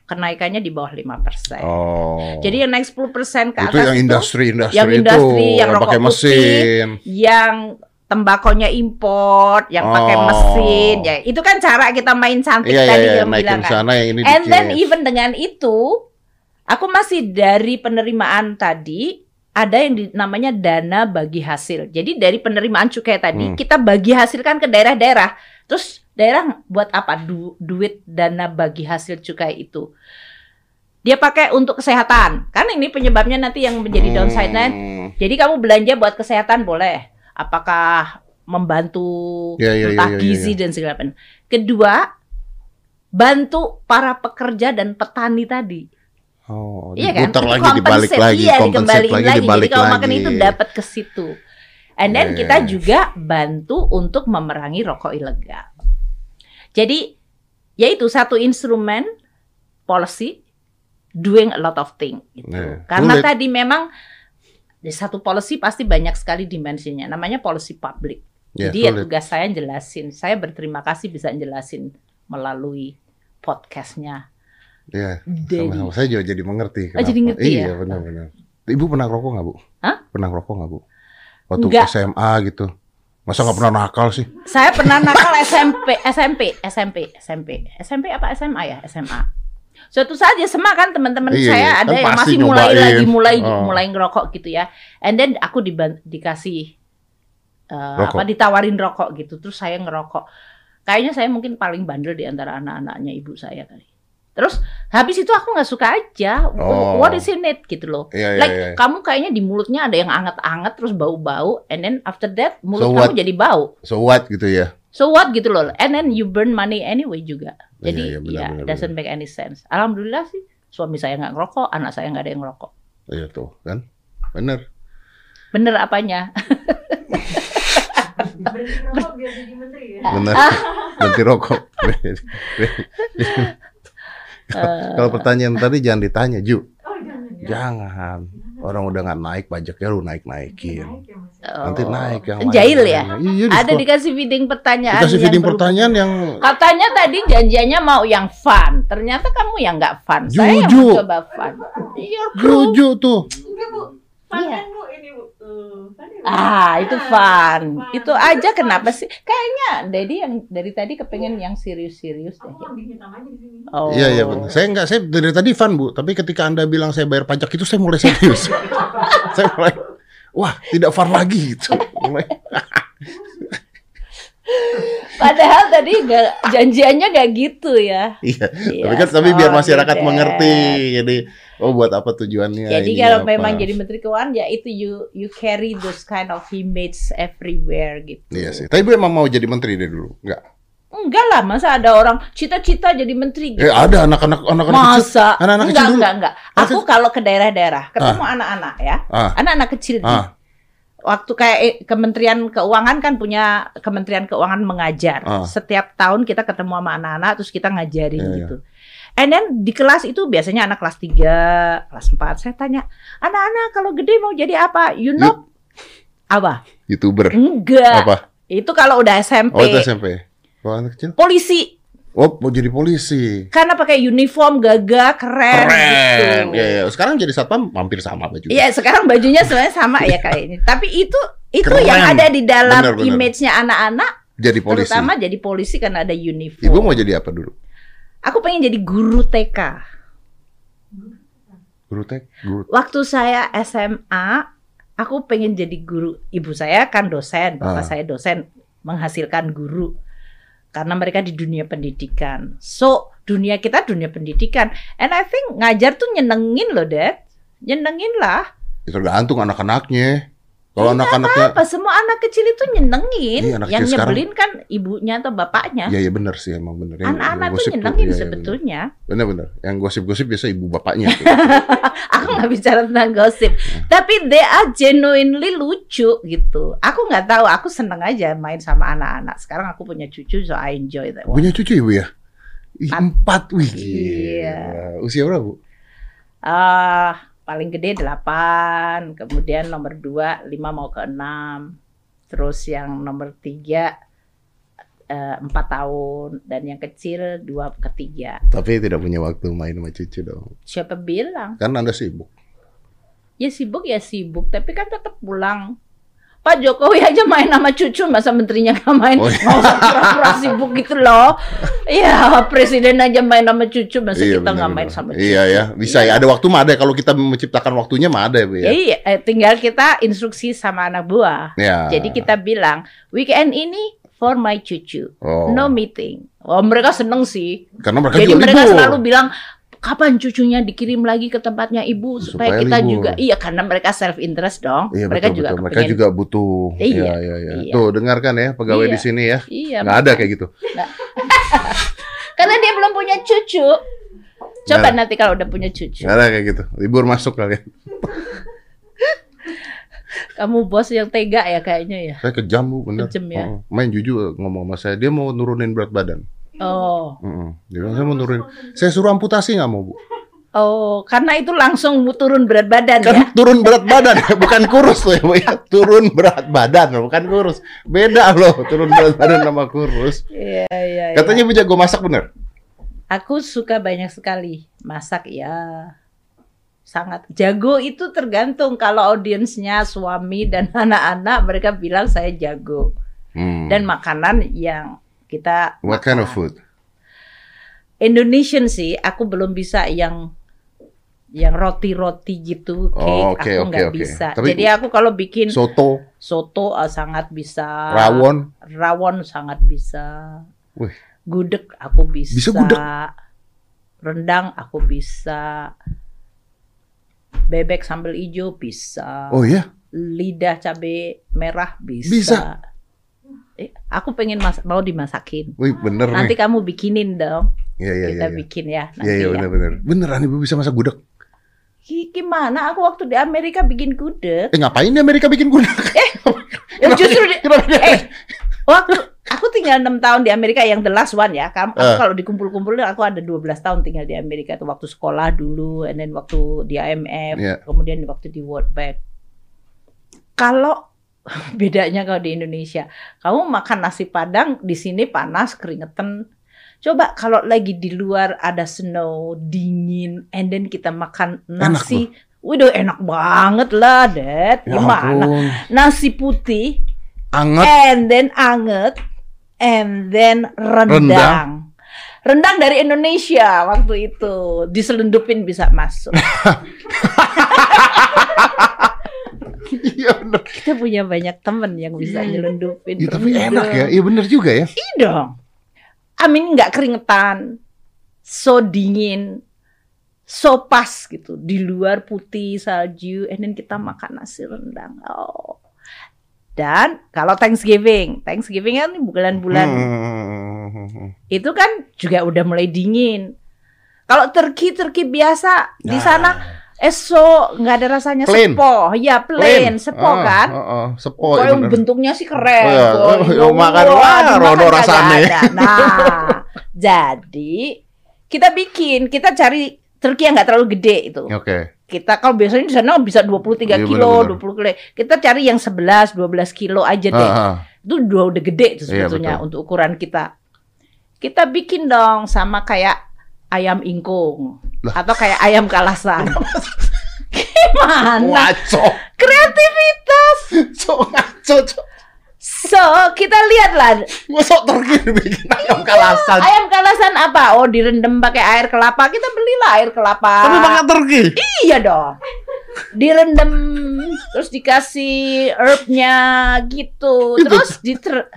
kenaikannya di bawah 5 persen. Oh. Jadi yang naik 10 persen ke itu atas yang itu industri-industri yang itu industri, yang rokok pakai putih, mesin. yang tembakonya import, yang pakai Oh. mesin, ya itu kan cara kita main cantik Iya, iya, tadi iya, yang bilang kan. sana yang ini And then even dengan itu, aku masih dari penerimaan tadi ada yang di- namanya dana bagi hasil. Jadi dari penerimaan cukai tadi Hmm. kita bagi hasilkan ke daerah-daerah. Terus daerah buat apa du- duit dana bagi hasil cukai itu? Dia pakai untuk kesehatan. Kan ini penyebabnya nanti yang menjadi downside-nya. Hmm. Jadi kamu belanja buat kesehatan boleh. Apakah membantu Ya, ya, ya, entah ya, ya, gizi dan segala macam. Kedua, bantu para pekerja dan petani tadi. Oh, Iya kan? diputar Itu lagi, dibalik lagi, iya, dikembaliin lagi, lagi. dibalik Jadi kalau lagi. makan itu dapat ke situ. And then Iya, kita juga bantu untuk memerangi rokok ilegal. Jadi yaitu satu instrumen policy doing a lot of things. gitu. Iya. Karena Sulit. tadi memang di satu policy pasti banyak sekali dimensinya. Namanya policy public. Ya, Jadi ya tugas saya jelasin. Saya berterima kasih bisa jelasin melalui podcastnya. Iya. Dedi. Sama-sama. Saya juga jadi mengerti. Oh, jadi kenapa. ngerti iya, ya? benar-benar. Ibu pernah rokok nggak, Bu? Hah? Pernah rokok nggak, Bu? Waktu Nggak. SMA gitu. Masa nggak pernah nakal sih? Saya pernah nakal SMP, SMP, SMP, SMP, SMP apa SMA ya? SMA. Suatu saat ya SMA kan teman-teman Iya, saya iya. ada Kan yang masih mulai nyobain. lagi mulai Oh. mulai ngerokok gitu ya. And then aku diban- dikasih Rokok. apa ditawarin rokok gitu. Terus saya ngerokok. Kayaknya saya mungkin paling bandel di antara anak-anaknya ibu saya kali. Terus habis itu aku nggak suka aja. Oh. What is in it gitu loh. Iya, iya, like iya. kamu kayaknya di mulutnya ada yang anget-anget terus bau-bau and then after that mulut So kamu what? jadi bau. So what gitu ya? So what gitu loh. And then you burn money anyway juga. Iya, Jadi iya, benar, ya benar, doesn't make any sense. Alhamdulillah sih suami saya nggak ngerokok, anak saya nggak ada yang ngerokok. Iya tuh kan, bener. Bener apanya? Berhenti rokok biar jadi menteri ya. Bener. Berhenti rokok. Eh, Kalau pertanyaan tadi jangan ditanya, Ju. Oh jangan ya. Jangan. Orang udah nggak naik pajaknya lu naik naikin. Naik ya. Nanti oh. naik yang Jahil ya? Iya, di Ada dikasih feeding pertanyaan. Dikasih yang feeding pertanyaan yang Katanya tadi janjiannya mau yang fun. Ternyata kamu yang nggak fun. Saya yang Jujur. mencoba fun. You're cruel. Juju tuh. Enggak bu. Fun Iya. kan bu ini bu. Tuh. Fun ya, Bu? Ah, itu fun. Fun. Itu aja kenapa sih? Kayaknya Dedi yang dari tadi kepengen yang serius-serius deh. Aku aja di sini. Oh. Iya iya benar. Saya nggak saya dari tadi fun bu, tapi ketika anda bilang saya bayar pajak itu saya mulai serius. saya mulai, wah tidak fun lagi gitu. Mulai, Padahal tadi nggak janjiannya nggak gitu ya. iya. Iya, tapi kan tapi biar masyarakat mengerti. Jadi oh buat apa tujuannya? Jadi kalau apa. memang jadi Menteri Keuangan ya itu you you carry those kind of image everywhere gitu. Iya sih. Tapi bu emang mau jadi menteri dari dulu? Enggak. Enggak lah, masa ada orang cita-cita jadi menteri gitu. Eh ada anak-anak anak-anak kecil. Masa? anak-anak enggak, kecil dulu. enggak, enggak. Aku kalau ke daerah-daerah ketemu anak-anak ya, Ah. anak-anak kecil nih. Ah. Waktu kayak eh, Kementerian Keuangan kan punya Kementerian Keuangan mengajar. Ah. Setiap tahun kita ketemu sama anak-anak terus kita ngajarin Iya, gitu. And then di kelas itu biasanya anak kelas 3, kelas 4. Saya tanya, "Anak-anak kalau gede mau jadi apa?" You know apa? Youtuber. Enggak. Apa? Itu kalau udah SMP. Oh itu SMP. Kalau anak kecil? Polisi. Oh mau jadi polisi. Karena pakai uniform gagah keren, gitu. Keren. Iya, iya. Sekarang jadi satpam hampir sama baju. Iya, sekarang bajunya sebenarnya sama ya kayak ini. Tapi itu itu Keren. yang ada di dalam image-nya anak-anak, Jadi polisi. terutama jadi polisi karena ada uniform. Ibu mau jadi apa dulu? Aku pengen jadi guru TK. Guru tek, guru. Waktu saya SMA, aku pengen jadi guru. Ibu saya kan dosen, bapak Ah. saya dosen, menghasilkan guru. Karena mereka di dunia pendidikan. So, dunia kita dunia pendidikan. And I think ngajar tuh nyenengin loh, Dad. Nyenengin lah. Ya, tergantung anak-anaknya. Kalau anak-anaknya, Apa semua anak kecil itu nyenengin. Iya, anak yang kecil sekarang- nyebelin kan ibunya atau bapaknya. ya ya benar sih emang benar. Anak-anak tuh nyenengin iya, iya, sebetulnya. Benar-benar. Yang gosip-gosip biasa ibu bapaknya. tuh. Aku nggak bicara tentang gosip, tapi they are genuinely lucu gitu. Aku nggak tahu, aku seneng aja main sama anak-anak. Sekarang aku punya cucu, so I enjoy that. one. Punya cucu ibu ya? Empat, wih. Iya. Usia berapa bu? Ah, paling gede 8, kemudian nomor 2 5 mau ke 6. Terus yang nomor 3 4 tahun dan yang kecil 2 ke 3. Tapi tidak punya waktu main sama cucu dong. Siapa bilang? Kan anda sibuk. Ya sibuk ya sibuk, tapi kan tetap pulang. Pak Jokowi aja main sama cucu, masa menterinya nggak main? Oh, Nggak iya. usah pura-pura sibuk gitu loh. Iya, presiden aja main sama cucu, masa kita nggak main sama cucu? Iya ya, bisa ya. Ada waktu mah ada. Kalau kita menciptakan waktunya mah ada ya bu ya. Ya iya, eh, tinggal kita instruksi sama anak buah. Ya. Jadi kita bilang, weekend ini for my cucu, Oh. no meeting. Oh mereka seneng sih. Karena mereka Jadi juga mereka libur. selalu bilang, kapan cucunya dikirim lagi ke tempatnya ibu supaya, Supaya kita libur. juga, iya karena mereka self interest dong. Iya mereka betul, juga betul. Mereka juga butuh. Iya, Iya, iya, iya. iya. Tuh dengarkan ya pegawai Iya. di sini ya. Iya. Nggak ada kayak gitu. Karena dia belum punya cucu. Coba Nggak nanti kalau udah punya cucu. Nggak ada kayak gitu. Libur masuk kalian. Kamu bos yang tega ya kayaknya ya. Saya kejam bu, bener. Kejam ya? Oh, main jujur ngomong sama saya. Dia mau nurunin berat badan. Oh, Mm-mm. Dia bilang saya mau nurunin. Saya suruh amputasi nggak mau bu. oh, karena itu langsung turun berat badan Kan ya. turun berat badan, bukan kurus loh ya bu ya. Turun berat badan, bukan kurus. Beda loh, turun berat badan sama kurus. Iya, iya, iya. Katanya bu jago masak bener. Aku suka banyak sekali masak ya. Sangat jago itu tergantung kalau audiensnya suami dan anak-anak mereka bilang saya jago. Hmm. dan makanan yang kita What kind of food? Indonesian sih, aku belum bisa yang yang roti-roti gitu, cake Oh, oke, aku nggak oke. bisa. Tapi- Jadi aku kalau bikin Soto, soto ah, sangat bisa. rawon. Rawon sangat bisa. Wih. Gudeg aku bisa. Bisa gudeg? Rendang aku bisa. Bebek sambal hijau bisa. Oh ya, Lidah cabai merah bisa. Bisa? Eh, aku pengen mas mau dimasakin. wih bener Nanti nih. kamu bikinin dong. Iya iya Kita iya. bikin ya nanti Iya iya ya. bener bener. Beneran ibu bisa masak gudeg. Gi- Gimana? Aku waktu di Amerika bikin gudeg. Eh ngapain di Amerika bikin gudeg? Ya, justru di- Kenapa eh, waktu aku tinggal enam tahun di Amerika yang the last one ya. Kamu aku Eh. kalau dikumpul-kumpul aku ada 12 tahun tinggal di Amerika itu waktu sekolah dulu, and then waktu di IMF, Iya. kemudian waktu di World Bank. Kalau bedanya kalau di Indonesia, kamu makan nasi padang di sini panas keringetan. Coba kalau lagi di luar ada snow dingin, and then kita makan nasi, Waduh enak banget lah, Dad. Ya Gimana? ampun. Nasi putih, Anget. and then anget, and then rendang. Rendang. Rendang dari Indonesia waktu itu diselundupin bisa masuk. Iya bener. Kita punya banyak temen yang bisa nyelundupin. Iya tapi enak ya. Iya bener juga ya. Iya dong. Amin nggak keringetan, so dingin, so pas gitu. Di luar putih salju, and then kita makan nasi rendang. Oh. Dan kalau Thanksgiving, Thanksgiving kan bulan-bulan Hmm. itu kan juga udah mulai dingin. Kalau turki turki biasa di Nah. sana eso nggak ada rasanya Plain. sepo, ya plain, sepo Ah, kan. ah, ah. Sepo Pokoknya iya bener. bentuknya sih keren. Oh, iya. Oh, yang makan, Wah, rono rasane. Nah, jadi kita bikin, kita cari turki yang nggak terlalu gede itu. Oke. Kita kalau biasanya di sana bisa 23 Iya, kilo, bener-bener. 20 kilo. Kita cari yang 11, 12 kilo aja deh. Ah, ah. Itu udah udah gede itu Iya, sebetulnya betul. untuk ukuran kita. Kita bikin dong sama kayak ayam ingkung Lah. atau kayak ayam kalasan. Gimana? Ngaco. Kreativitas. So ngaco. Cok. So, kita lihatlah Masa turki bikin ayam kalasan. ayam kalasan apa? Oh, direndam pakai air kelapa. Kita belilah air kelapa. Tapi makan turki. Iya dong. Direndam terus dikasih herbnya gitu. Itu. Terus diter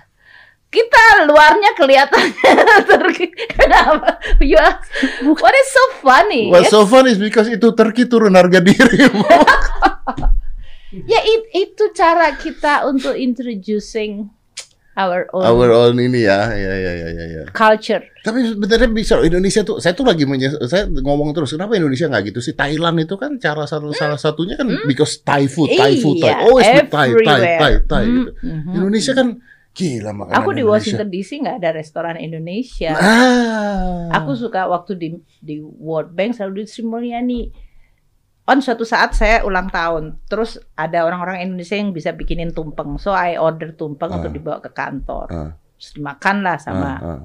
kita luarnya kelihatan Turki. Kenapa? You ask, what is so funny? What's so fun is because itu turki turun harga diri. Ya it- itu cara kita untuk introducing our own Our own ini ya. Ya ya ya ya. ya. culture. Tapi sebenarnya bisa Indonesia tuh saya tuh lagi menyes- saya ngomong terus kenapa Indonesia nggak gitu sih Thailand itu kan cara satu salah satunya kan because Thai food Thai food Thai Hmm? Iya, always with Thai Thai. Thai Thai Hmm, gitu. mhm. Indonesia kan gila makanan Aku di Indonesia. Washington DC nggak ada restoran Indonesia. Ah. Aku suka waktu di di World Bank selalu di Sri Mulyani. On suatu saat saya ulang tahun, terus ada orang-orang Indonesia yang bisa bikinin tumpeng, so I order tumpeng Ah. untuk dibawa ke kantor. Ah. Terus dimakan lah sama Ah, ah.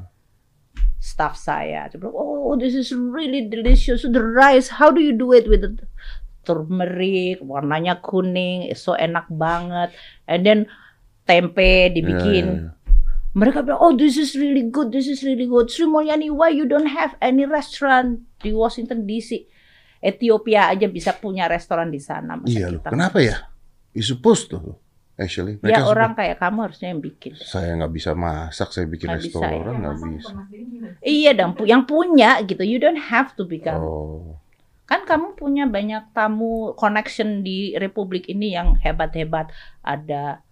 staff saya. Dia bilang, oh this is really delicious. The rice, how do you do it with the turmeric, warnanya kuning, so enak banget. And then tempe dibikin. Ya, ya, ya. Mereka bilang, oh this is really good, this is really good. Sri Mulyani, why you don't have any restaurant di Washington DC? Ethiopia aja bisa punya restoran di sana. Iya loh. Kenapa ya? You supposed to actually. bisa? Ya Mereka orang kayak kamu harusnya yang bikin. saya nggak bisa masak, saya bikin bisa, ya. restoran nggak bisa. Denny gimana? Iya dong, yang punya gitu. You don't have to become. Oh. Kan kamu punya banyak tamu connection di Republik ini yang hebat-hebat. Ada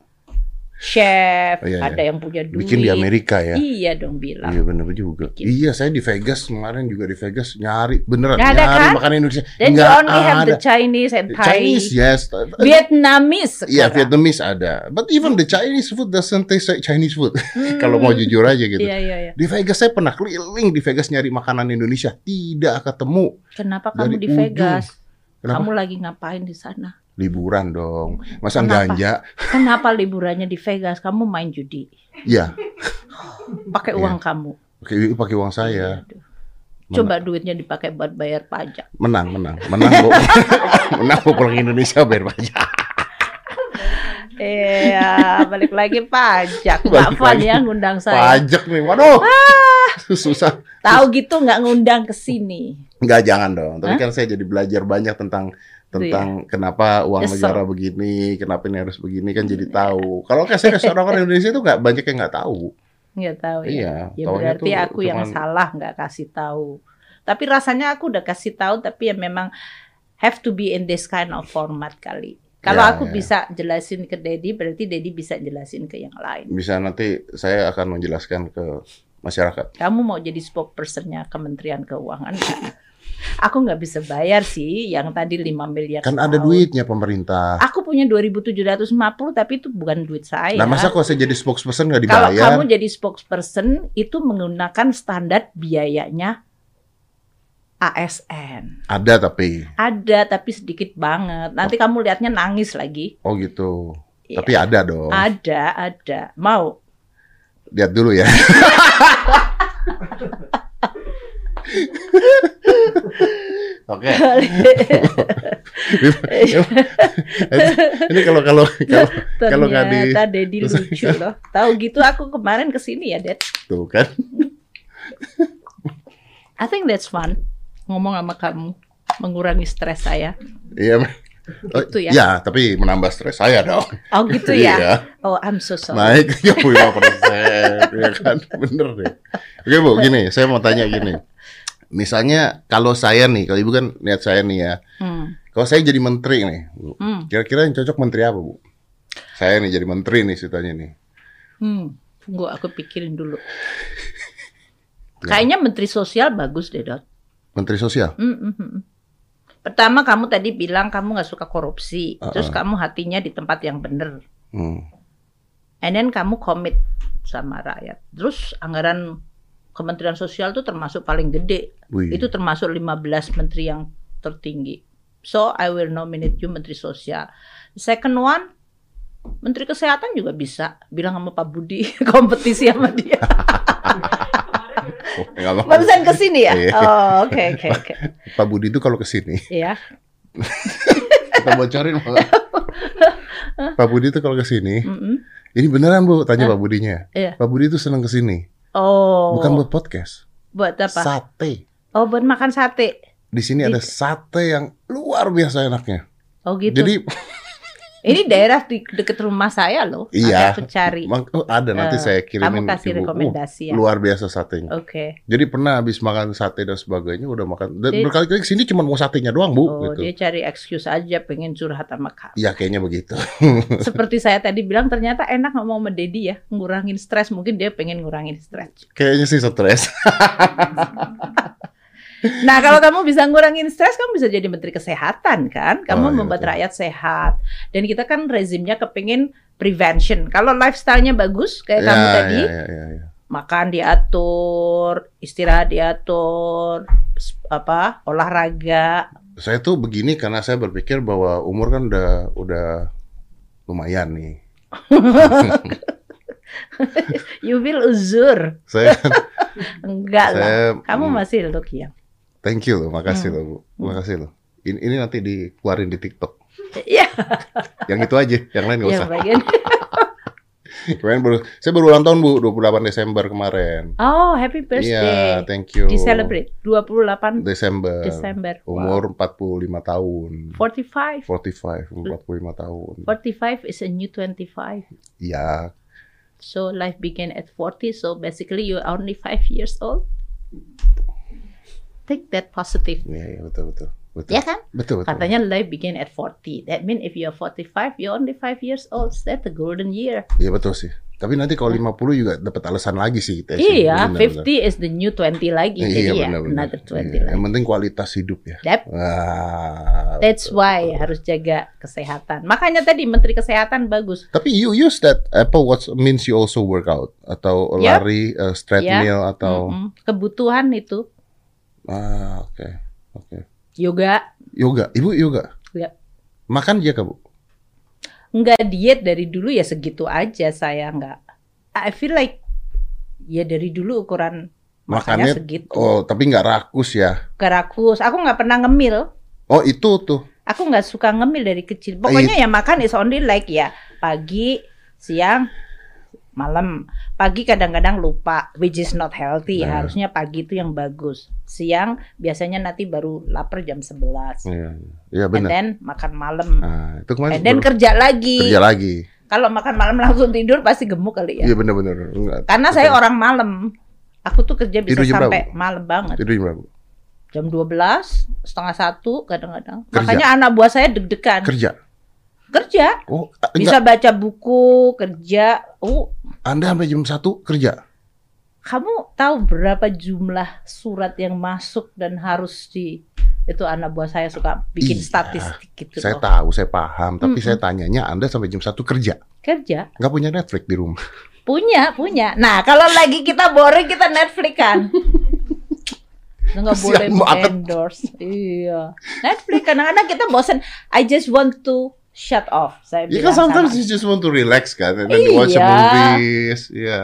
chef, Oh, iya, iya. ada yang punya duit. Bikin di Amerika ya. Iya dong bilang. Iya bener juga. Bikin. Iya saya di Vegas kemarin juga di Vegas nyari beneran Nggak ada, nyari kan? makanan Indonesia. Then you Nggak only have the ada. Chinese and Thai. Chinese yes. Vietnamese Iya sekarang. Vietnamese ada. But even the Chinese food doesn't taste like Chinese food. Hmm. Kalau mau jujur aja gitu. Iya, iya, iya. Di Vegas saya pernah keliling di Vegas nyari makanan Indonesia tidak ketemu. Kenapa Dari kamu di ujung. Vegas? Kenapa? Kamu lagi ngapain di sana? Liburan dong. Masa Kenapa? ganja? Kenapa liburannya di Vegas? Kamu main judi. Iya. Pakai Iya. uang kamu. Pakai pakai uang saya. Aduh. Coba duitnya dipakai buat bayar pajak. Menang, menang. Menang, Bu. menang pulang Indonesia bayar pajak. Iya, balik lagi pajak. Nggak fun lagi. ya ngundang saya. Pajak nih, waduh. Ah. Susah. Tahu gitu nggak ngundang ke sini. Enggak, jangan dong. Tapi Hah? kan saya jadi belajar banyak tentang tentang kenapa uang negara begini, kenapa ini harus begini kan jadi tahu. Kalau kan saya orang-orang Indonesia itu nggak banyak yang nggak tahu. Nggak tahu ya. Iya, Ya berarti aku yang cuman- salah nggak kasih tahu. Tapi rasanya aku udah kasih tahu tapi ya memang have to be in this kind of format kali. Kalau Ya, aku ya. bisa jelasin ke Dedi, berarti Dedi bisa jelasin ke yang lain. Bisa nanti saya akan menjelaskan ke masyarakat. Kamu mau jadi spokespersonnya Kementerian Keuangan? Aku nggak bisa bayar sih yang tadi 5 miliar. Kan ada duitnya pemerintah. Aku punya 2.750 tapi itu bukan duit saya. Nah, masa kalau saya jadi spokesperson nggak Kalau dibayar? kamu jadi spokesperson itu menggunakan standar biayanya ASN. Ada tapi. Ada tapi sedikit banget. Nanti kamu lihatnya nangis lagi. Oh gitu. Iya. Tapi ada dong. Ada, ada. Mau? Lihat dulu ya. Oke. ini kalau kalau kalau kalau nggak di Ternyata Dedi lucu loh. Tahu gitu aku kemarin ke sini ya, Ded. tuh kan. I think that's fun. Ngomong sama kamu, mengurangi stres saya. Iya. Oh, Gitu ya? Ya, tapi menambah stres saya dong. Oh gitu ya? Iya. Oh, I'm so sorry. Naik 35 persen, ya kan? Bener deh. Oke bu, gini, saya mau tanya gini. Misalnya kalau saya nih, kalau ibu kan lihat saya nih ya, Hmm. kalau saya jadi menteri nih, bu, Hmm. kira-kira yang cocok menteri apa bu? Saya nih jadi menteri nih ceritanya nih. Hmm. Tunggu aku pikirin dulu. Kayaknya Menteri Sosial bagus deh, Dot. Menteri Sosial. Hmm, hmm. Pertama kamu tadi bilang kamu nggak suka korupsi, Uh-uh. terus kamu hatinya di tempat yang bener, Hmm. and then kamu komit sama rakyat. Terus anggaran Kementerian Sosial itu termasuk paling gede, Wih. itu termasuk 15 menteri yang tertinggi. So I will nominate you Menteri Sosial. Second one, Menteri Kesehatan juga bisa. Bilang sama Pak Budi kompetisi sama dia. Oh. Barusan ke sini ya? Iya. Oh, oke oke oke. Pak Budi itu kalau ke sini, Iya. kita bocorin Pak. Pak Budi itu kalau ke sini, Mm-mm. ini beneran bu, tanya Hah? Pak Budinya. Iya. Pak Budi itu senang ke sini, Oh. bukan buat podcast, buat apa? sate. Oh, buat makan sate. Di sini ada Di- sate yang luar biasa enaknya. Oh gitu. Jadi Ini daerah di deket rumah saya loh. Iya. Aku cari. oh, ada nanti Eh, saya kirimin Kamu kasih Ibu. Uh, rekomendasi ya. luar biasa satenya. Oke. Jadi pernah habis makan sate dan sebagainya udah makan. Dan berkali-kali ke sini cuma mau satenya doang bu. Oh, gitu. dia cari excuse aja pengen curhat sama kamu. Ya kayaknya begitu. Seperti saya tadi bilang ternyata enak ngomong sama Dedi ya, ngurangin stres. Mungkin dia pengen ngurangin stres. kayaknya sih stres. Nah, kalau kamu bisa ngurangin stres, kamu bisa jadi menteri kesehatan kan? Kamu Oh, iya, membuat betul. rakyat sehat. Dan kita kan rezimnya kepingin prevention. Kalau lifestyle-nya bagus kayak kamu tadi, ya, ya, ya, ya. makan diatur, istirahat diatur, apa olahraga. Saya tuh begini karena saya berpikir bahwa umur kan udah udah lumayan nih. You will uzur. Saya Enggak lah. Kamu hmm, masih look young. Thank you loh, makasih Hmm. loh bu, makasih loh. Ini, ini nanti dikeluarin di TikTok. Iya, Yang itu aja, yang lain yang usah. bagian. Kemarin baru, saya baru ulang tahun bu, 28 Desember kemarin. Oh, happy birthday. Iya, thank you. Di celebrate 28 Desember. Desember. Wow. Umur 45 tahun. 45. 45, umur 45 tahun. 45 is a new 25. Iya, So life began at 40. So basically you're only 5 years old. Take that positive. iya, iya, betul betul. Betul. Ya kan? Betul betul. Katanya life began at 40. That means if you're 45, you're only 5 years old. That's the golden year. Iya betul sih. Tapi nanti kalau 50 juga dapat alasan lagi sih kita. Iya, Benar, 50 is the new 20 lagi. benar. Jadi Iya, ya, benar, benar. another 20 Iya, lagi. Yang penting kualitas hidup ya. Yep. Wah, That's betul, why betul. harus jaga kesehatan. Makanya tadi Menteri Kesehatan bagus. Tapi you use that Apple Watch means you also work out atau Yep. lari, uh, treadmill atau Mm-mm. kebutuhan itu ah oke oke yoga yoga. Ibu yoga. Yep. Makan dia bu? nggak diet dari dulu ya segitu aja saya nggak. I feel like ya dari dulu ukuran makannya Makannya segitu. oh tapi nggak rakus ya? Kerakus. Aku nggak pernah ngemil. Oh itu tuh. Aku nggak suka ngemil dari kecil. Iya. Pokoknya ya makan is only like ya pagi, siang, malam. Pagi kadang-kadang lupa, which is not healthy. Nah. Harusnya pagi itu yang bagus. Siang biasanya nanti baru lapar jam 11. Iya, iya And benar. then makan malam. Nah, itu kemarin And then baru kerja lagi. kerja lagi. Kalau makan malam langsung tidur pasti gemuk kali ya. Iya benar-benar. Karena saya orang malam. Aku tuh kerja bisa Tidur sampai berapa? malam banget. Tidur jam berapa? Jam 12, setengah satu kadang-kadang. Makanya anak buah saya deg-degan. Kerja. Kerja. Oh, enggak. Bisa baca buku, kerja. Oh, Anda sampai jam 1 kerja. kamu tahu berapa jumlah surat yang masuk dan harus di itu anak buah saya suka bikin Iya, statistik gitu Saya loh. tahu, saya paham, tapi Mm-mm. saya tanyanya Anda sampai jam 1 kerja. Kerja. Nggak punya Netflix di rumah. Punya, punya. Nah, kalau lagi kita boring kita Netflix kan. Itu nggak boleh endorse. Iya. Netflix kadang-kadang kita bosan. I just want to shut off. Saya Ya bilang kan sometimes sama. you just want to relax kan, and then you watch a Iya. movies. Ya.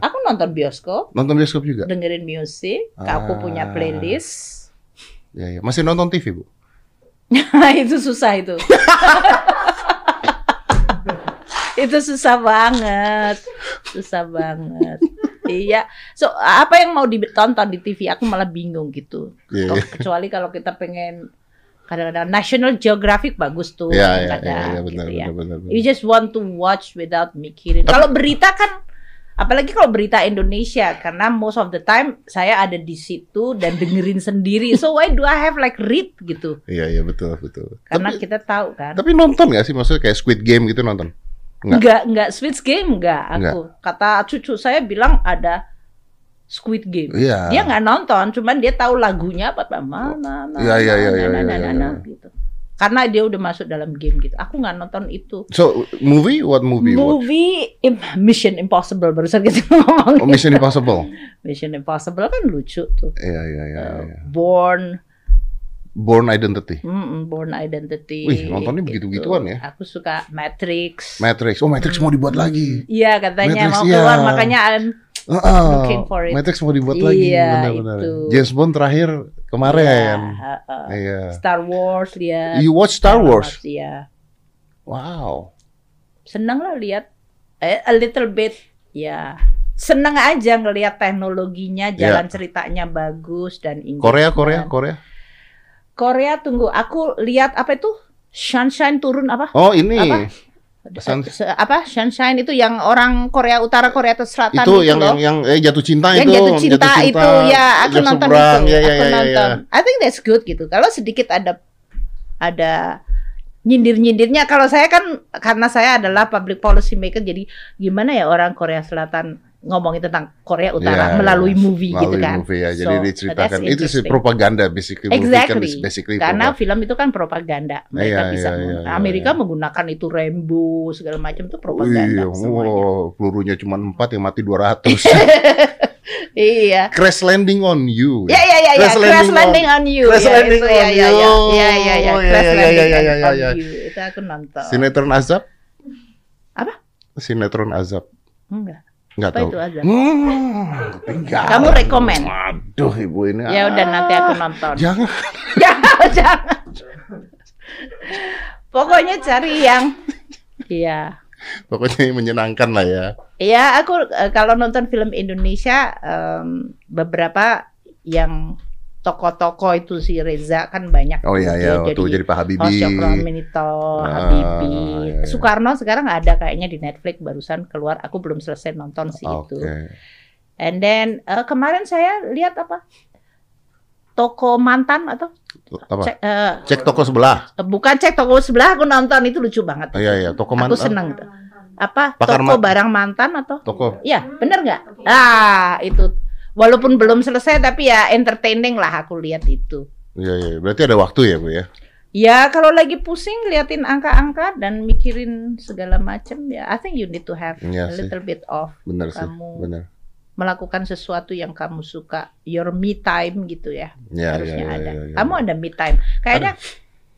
Aku nonton bioskop, Nonton bioskop juga. dengerin musik. Aku punya Ah. playlist. Ya, ya. Masih nonton TV, Bu? itu susah itu. itu susah banget. Susah banget. iya. So, apa yang mau ditonton di TV? Aku malah bingung gitu. Iya, iya. Kecuali kalau kita pengen kadang-kadang National Geographic bagus tuh. Kadang-kadang iya, iya, gitu benar, ya. benar, benar, benar. You just want to watch without mikirin. Kalau berita kan apalagi kalau berita Indonesia karena most of the time saya ada di situ dan dengerin sendiri. So why do I have like read gitu? Iya, iya, betul, betul. Karena tapi, kita tahu kan. tapi nonton nggak sih? Maksudnya kayak Squid Game gitu nonton? Enggak. Enggak, enggak Squid Game enggak aku. Kata cucu saya bilang ada Squid Game. Iya. Dia nggak nonton, cuman dia tahu lagunya apa apa mana mana Iya, iya, iya, iya, mana, iya, mana, iya, mana, iya. gitu. Karena dia udah masuk dalam game gitu. Aku nggak nonton itu. So, movie? What movie? Movie Im- Mission Impossible barusan kita ngomong. Oh, Mission Impossible. Mission Impossible kan lucu tuh. Iya, iya, iya. Iya. Born, Born Identity. mm, Born Identity. Wih, nontonnya gitu. begitu-gituan ya. Aku suka Matrix. Matrix. Oh, Matrix mau dibuat lagi. Iya katanya Matrix, mau iya. keluar makanya I'm Heeh. Looking for it. Matrix mau dibuat lagi. Iya, Benar-benar. itu. James Bond terakhir kemarin. Iya, uh-uh. Iya. Star Wars lihat. You watch Star Wars? Iya. Wow. Seneng lah lihat eh, a little bit ya. Seneng aja ngelihat teknologinya, jalan ceritanya bagus dan Iya. Korea, Korea. Korea. Korea tunggu, aku lihat apa itu? Sunshine turun apa? Oh, ini. Apa? Sun- Se- apa? Sunshine itu yang orang Korea Utara, Korea Selatan itu yang, loh. yang yang eh jatuh cinta yang itu. jatuh cinta, itu ya aku yang nonton seberang. itu Ya, ya, aku ya, ya, nonton ya. I think that's good gitu kalau sedikit ada ada nyindir nyindirnya kalau saya kan karena saya adalah public policy maker jadi gimana ya orang Korea Selatan ngomongin tentang Korea Utara Iya, melalui iya. movie gitu Melalui kan movie ya. Jadi So, diceritakan itu sih propaganda basically. Kan Exactly. is basically karena propaganda. film itu kan propaganda mereka Iya, bisa iya, meng- iya, iya, Amerika iya. menggunakan itu rainbow segala macam itu propaganda Iya, semuanya wow, pelurunya cuma 4 yang mati 200. iya Crash landing on you. Ya ya ya ya Crash crash landing landing on- on you. Crash ya, landing itu, on ya, ya, ya, you. ya ya ya Oh, ya, crash ya, ya, landing ya, ya, on ya. you. Itu aku nonton. Sinetron Azab? Apa? Sinetron Azab. Enggak. Enggak tahu. itu Azab? Hmm, tinggal. Kamu rekomen? Aduh, Ibu ini. Ya udah nanti aku ah, nonton. Jangan. jangan jangan. Pokoknya cari yang Iya. Pokoknya yang menyenangkan lah ya. Iya, aku eh, kalau nonton film Indonesia em, beberapa yang toko-toko itu si Reza kan banyak. Oh iya Dia ya, waktu jadi Pak Habibie. Oh, Syokrominito, Ah, Habibie. iya, iya. Soekarno sekarang ada kayaknya di Netflix barusan keluar. Aku belum selesai nonton sih Oke. itu. And then eh, kemarin saya lihat apa? Toko mantan atau Apa? cek, eh, Cek toko sebelah. bukan cek toko sebelah aku nonton itu lucu banget. Oh, iya iya, toko Aku mantan. seneng tuh. Apa? Pakar toko ma- barang mantan atau? Toko. Iya, bener nggak? Ah, itu. Walaupun belum selesai tapi ya entertaining lah aku lihat itu. Iya iya, berarti ada waktu ya, Bu ya. Ya kalau lagi pusing liatin angka-angka dan mikirin segala macam ya I think you need to have Iya a sih. little bit of Benar sih, Kamu- benar. melakukan sesuatu yang kamu suka, your me time gitu ya. Ya, harusnya ya, ya, ada. ya, ya. Kamu ada me time. Kayaknya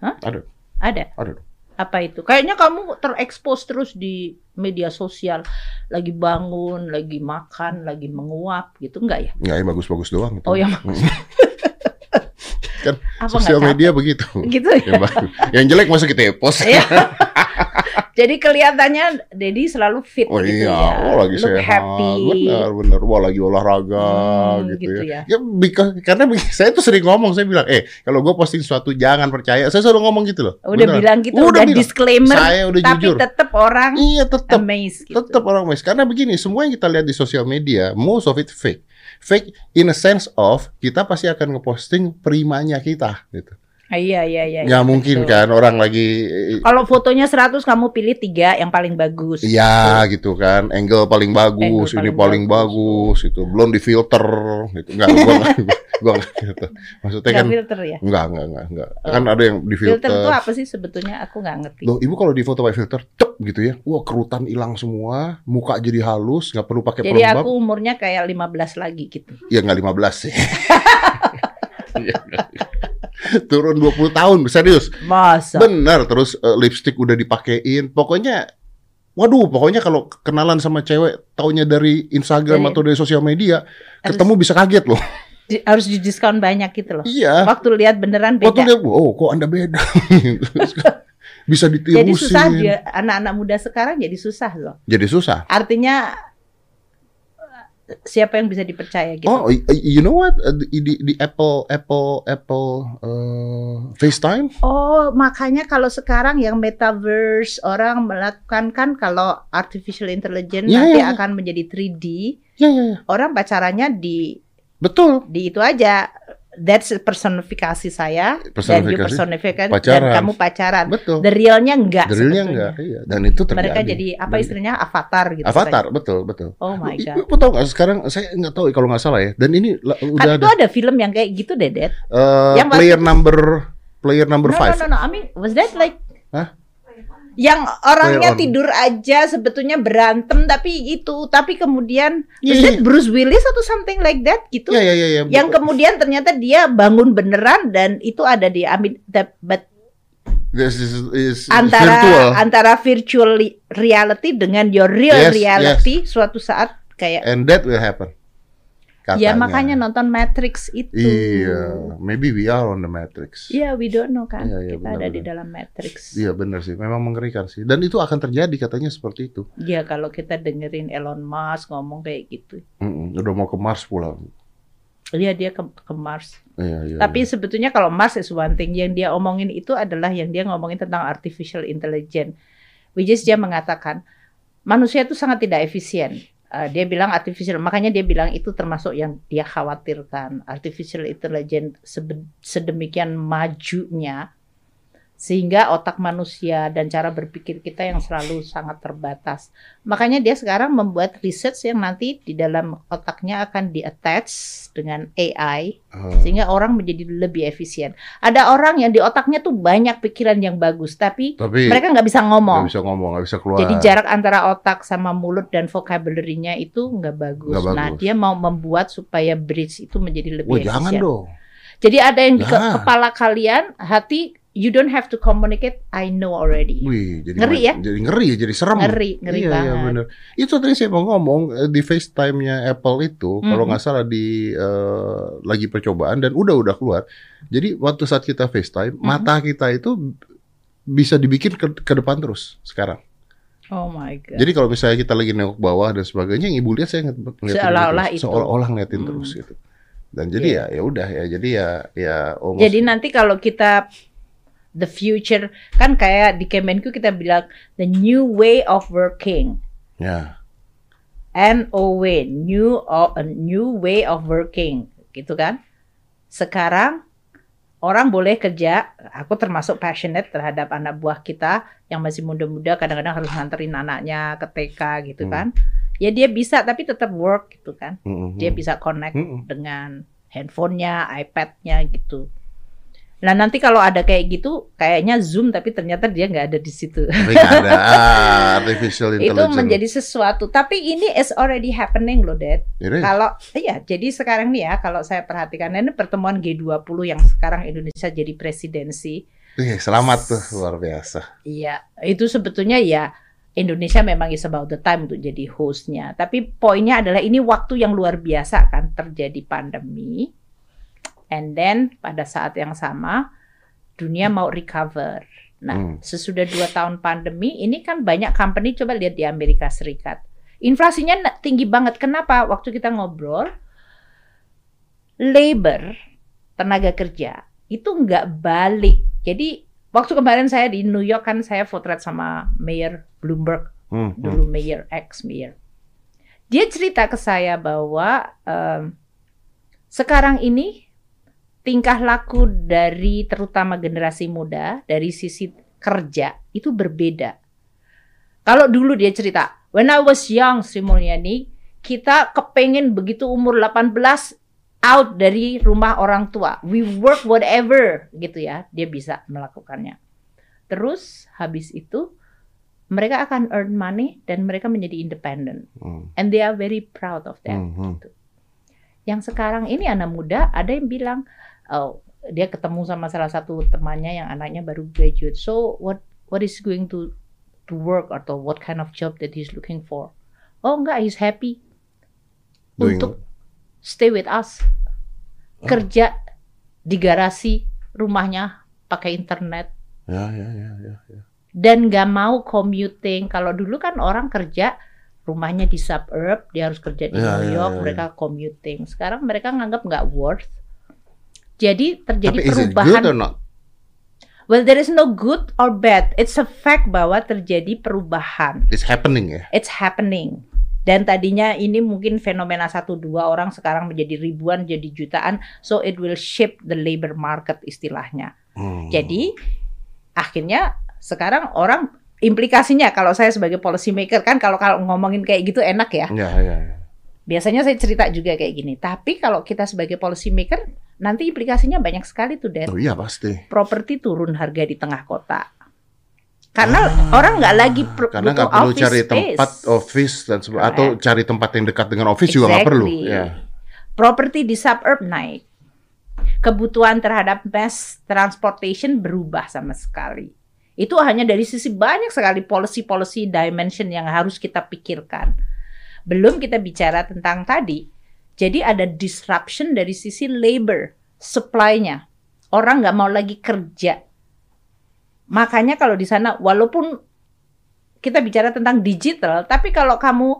Ada. ada. Ada. Apa itu? Kayaknya kamu terekspos terus di media sosial, lagi bangun, lagi makan, lagi menguap gitu enggak ya? Enggak, yang bagus-bagus doang itu. Oh yang Kan apa Sosial media begitu. gitu ya? yang, bagus. yang jelek masa kita post. Jadi kelihatannya Dedi selalu fit Oh gitu iya, ya. oh lagi Look sehat, happy. benar benar, wah lagi olahraga Hmm, gitu, gitu ya. ya. Ya because, karena saya tuh sering ngomong, saya bilang, eh kalau gue posting sesuatu jangan percaya, saya selalu ngomong gitu loh. Udah Benar. bilang gitu, Udah udah, bilang. disclaimer, Saya udah tapi jujur. tetap orang Iya tetap, amazed gitu. tetap orang mes. Karena begini, semua yang kita lihat di sosial media, most of it fake. Fake in a sense of kita pasti akan ngeposting primanya kita gitu. Ah, iya iya iya. Nggak iya, mungkin betul. kan orang lagi Kalau fotonya 100 kamu pilih tiga yang paling bagus. Iya gitu kan, angle paling bagus, Angle ini paling paling bagus, itu belum di filter, gitu. Enggak, gua enggak, gua enggak gitu. Maksudnya Nggak kan filter ya. enggak, enggak, enggak, enggak. Oh. Kan ada yang di Filter filter. itu apa sih sebetulnya? Aku nggak ngerti. Loh, ibu kalau di foto pakai filter, cep gitu ya. Wah, kerutan hilang semua, muka jadi halus, nggak perlu pakai Jadi pelembab. aku umurnya kayak 15 lagi gitu. Ya nggak 15 sih. Turun 20 tahun, serius. Masa? Bener, terus eh, lipstick udah dipakein. Pokoknya, waduh, pokoknya kalau kenalan sama cewek, taunya dari Instagram Dari- atau dari sosial media, Harus- ketemu bisa kaget loh. Di- harus di diskon banyak gitu loh. Iya. Waktu lihat beneran Waktu beda. dia, oh kok anda beda? bisa ditirusin. Jadi susah dia anak-anak muda sekarang jadi susah loh. Jadi susah. Artinya siapa yang bisa dipercaya gitu? Oh, you know what? Uh, Di, di, di Apple, Apple, Apple uh, FaceTime? Oh, makanya kalau sekarang yang metaverse orang melakukan kan kalau artificial intelligence Ya, nanti ya, ya. akan menjadi 3D, Ya, ya, ya. orang pacarannya di Betul. di itu aja. That's personifikasi saya dan Personifikasi. you personifikan dan Pacaran. kamu pacaran. Betul. The realnya enggak The realnya enggak, iya. Dan itu terjadi. Mereka jadi apa Dan- istilahnya avatar gitu. Avatar, betul, betul. Oh my god. Ibu tahu nggak sekarang saya nggak tahu kalau nggak salah ya. Dan ini Kan udah itu ada ada film yang kayak gitu deh, Dad. uh, yang waktu player itu- number player number no, five. no, no, no. I mean, was that like Hah? Yang orangnya on. tidur aja sebetulnya berantem tapi itu tapi kemudian Iya, is iya. it Bruce Willis atau something like that gitu Iya, iya, iya, iya. yang kemudian ternyata dia bangun beneran dan itu ada di I mean, that- but This is, is antara virtual. antara virtual li- reality dengan your real Yes, reality suatu saat kayak And that will happen. Ya Katanya. makanya nonton Matrix itu Iya, maybe we are on the Matrix. Iya, we don't know kan Iya, iya, kita benar, ada di benar. dalam Matrix Iya benar sih, memang mengerikan sih. Dan itu akan terjadi katanya seperti itu. Ya kalau kita dengerin Elon Musk ngomong kayak gitu. Mm-mm, udah mau ke Mars pulang. Iya dia ke, ke Mars. Iya, iya. Tapi iya. sebetulnya kalau Mars is one thing. Yang dia omongin itu adalah yang dia ngomongin tentang artificial intelligence. Which is dia mengatakan manusia itu sangat tidak efisien. Uh, dia bilang artificial, makanya dia bilang itu termasuk yang dia khawatirkan. Artificial intelligence sedemikian majunya sehingga otak manusia dan cara berpikir kita yang selalu sangat terbatas. Makanya dia sekarang membuat research yang nanti di dalam otaknya akan di-attach dengan AI Ah, sehingga orang menjadi lebih efisien. Ada orang yang di otaknya tuh banyak pikiran yang bagus, tapi tapi mereka nggak bisa nggak ngomong. bisa ngomong, nggak bisa keluar. Jadi jarak antara otak sama mulut dan vocabulary-nya itu nggak bagus. Nah, bagus. dia mau membuat supaya bridge itu menjadi lebih Wah jangan efisien. dong. Jadi ada yang di ke- Nah. kepala kalian, hati you don't have to communicate, I know already. Wih, jadi Ngeri ya? Jadi ngeri, jadi serem. Ngeri, ngeri iya, banget. Iya, bener. Itu tadi saya mau ngomong eh, di FaceTime-nya Apple itu, kalau Mhm. nggak salah di eh, lagi percobaan dan udah udah keluar. Jadi waktu saat kita FaceTime, Mhm. mata kita itu bisa dibikin ke, ke depan terus sekarang. Oh my god. Jadi kalau misalnya kita lagi nengok bawah dan sebagainya, yang ibu lihat saya ngeliat ngeliatin Seolah-olah itu. seolah-olah ngeliatin Hmm. terus gitu. Dan jadi Iya. ya ya udah ya jadi ya ya almost Jadi nanti kalau kita the future kan kayak di Kemenku kita bilang the new way of working. ya NOW, new o- a new way of working, gitu kan? Sekarang orang boleh kerja, aku termasuk passionate terhadap anak buah kita yang masih muda-muda kadang-kadang harus nganterin anaknya ke TK gitu Hmm. kan. Ya dia bisa tapi tetap work gitu kan. Mm-mm. Dia bisa connect Mm-mm. dengan handphonenya, iPadnya gitu. Nah nanti kalau ada kayak gitu, kayaknya Zoom tapi ternyata dia nggak ada di situ. Ada ah, artificial itu intelligence. menjadi sesuatu. Tapi ini is already happening loh, Dad. Kalau iya, jadi sekarang nih ya, kalau saya perhatikan ini pertemuan G20 yang sekarang Indonesia jadi presidensi. Ih, selamat tuh luar biasa. Iya, itu sebetulnya ya Indonesia memang is about the time untuk jadi hostnya. Tapi poinnya adalah ini waktu yang luar biasa kan terjadi pandemi. And then pada saat yang sama dunia mau recover Nah, Hmm. sesudah dua tahun pandemi, ini kan banyak company coba lihat di Amerika Serikat. Inflasinya tinggi banget. Kenapa? Waktu kita ngobrol, labor, tenaga kerja, itu nggak balik. Jadi, waktu kemarin saya di New York kan saya potret sama Mayor Bloomberg, Hmm, hmm. dulu Mayor, ex-Mayor. Dia cerita ke saya bahwa em, sekarang ini tingkah laku dari terutama generasi muda dari sisi kerja itu berbeda. Kalau dulu dia cerita, when I was young Sri Mulyani, kita kepengen begitu umur 18 out dari rumah orang tua. We work whatever gitu ya, dia bisa melakukannya. Terus habis itu mereka akan earn money dan mereka menjadi independent Hmm, and they are very proud of that. hmm, hmm. Yang sekarang ini anak muda ada yang bilang oh dia ketemu sama salah satu temannya yang anaknya baru graduate. So what what is going to to work atau what kind of job that he's looking for? Oh enggak, he's happy Doing untuk stay with us. Kerja di garasi rumahnya pakai internet Ya, ya, ya, ya. ya. dan nggak mau commuting. Kalau dulu kan orang kerja rumahnya di suburb, dia harus kerja di Ya, New ya, York, ya, mereka commuting. Sekarang mereka nganggap nggak worth. Jadi terjadi Tapi is it good perubahan. or not? Well, there is no good or bad. It's a fact bahwa terjadi perubahan. It's happening ya. It's happening. Dan tadinya ini mungkin fenomena satu dua orang sekarang menjadi ribuan, jadi jutaan. So it will shape the labor market istilahnya. Hmm. Jadi akhirnya sekarang orang implikasinya kalau saya sebagai policy maker kan kalau kalau ngomongin kayak gitu enak ya. Ya, ya, ya. Biasanya saya cerita juga kayak gini. Tapi kalau kita sebagai policy maker nanti implikasinya banyak sekali tuh Dan. Oh iya pasti. Properti turun harga di tengah kota. Karena orang nggak lagi per- Ah, Karena nggak perlu office cari space. tempat office dan Correct. atau cari tempat yang dekat dengan office juga nggak perlu. Exactly. Ya. Properti di suburb naik. Kebutuhan terhadap mass transportation berubah sama sekali. Itu hanya dari sisi banyak sekali policy-policy dimension yang harus kita pikirkan. Belum kita bicara tentang tadi. Jadi ada disruption dari sisi labor, supply-nya. Orang nggak mau lagi kerja. Makanya kalau di sana, walaupun kita bicara tentang digital, tapi kalau kamu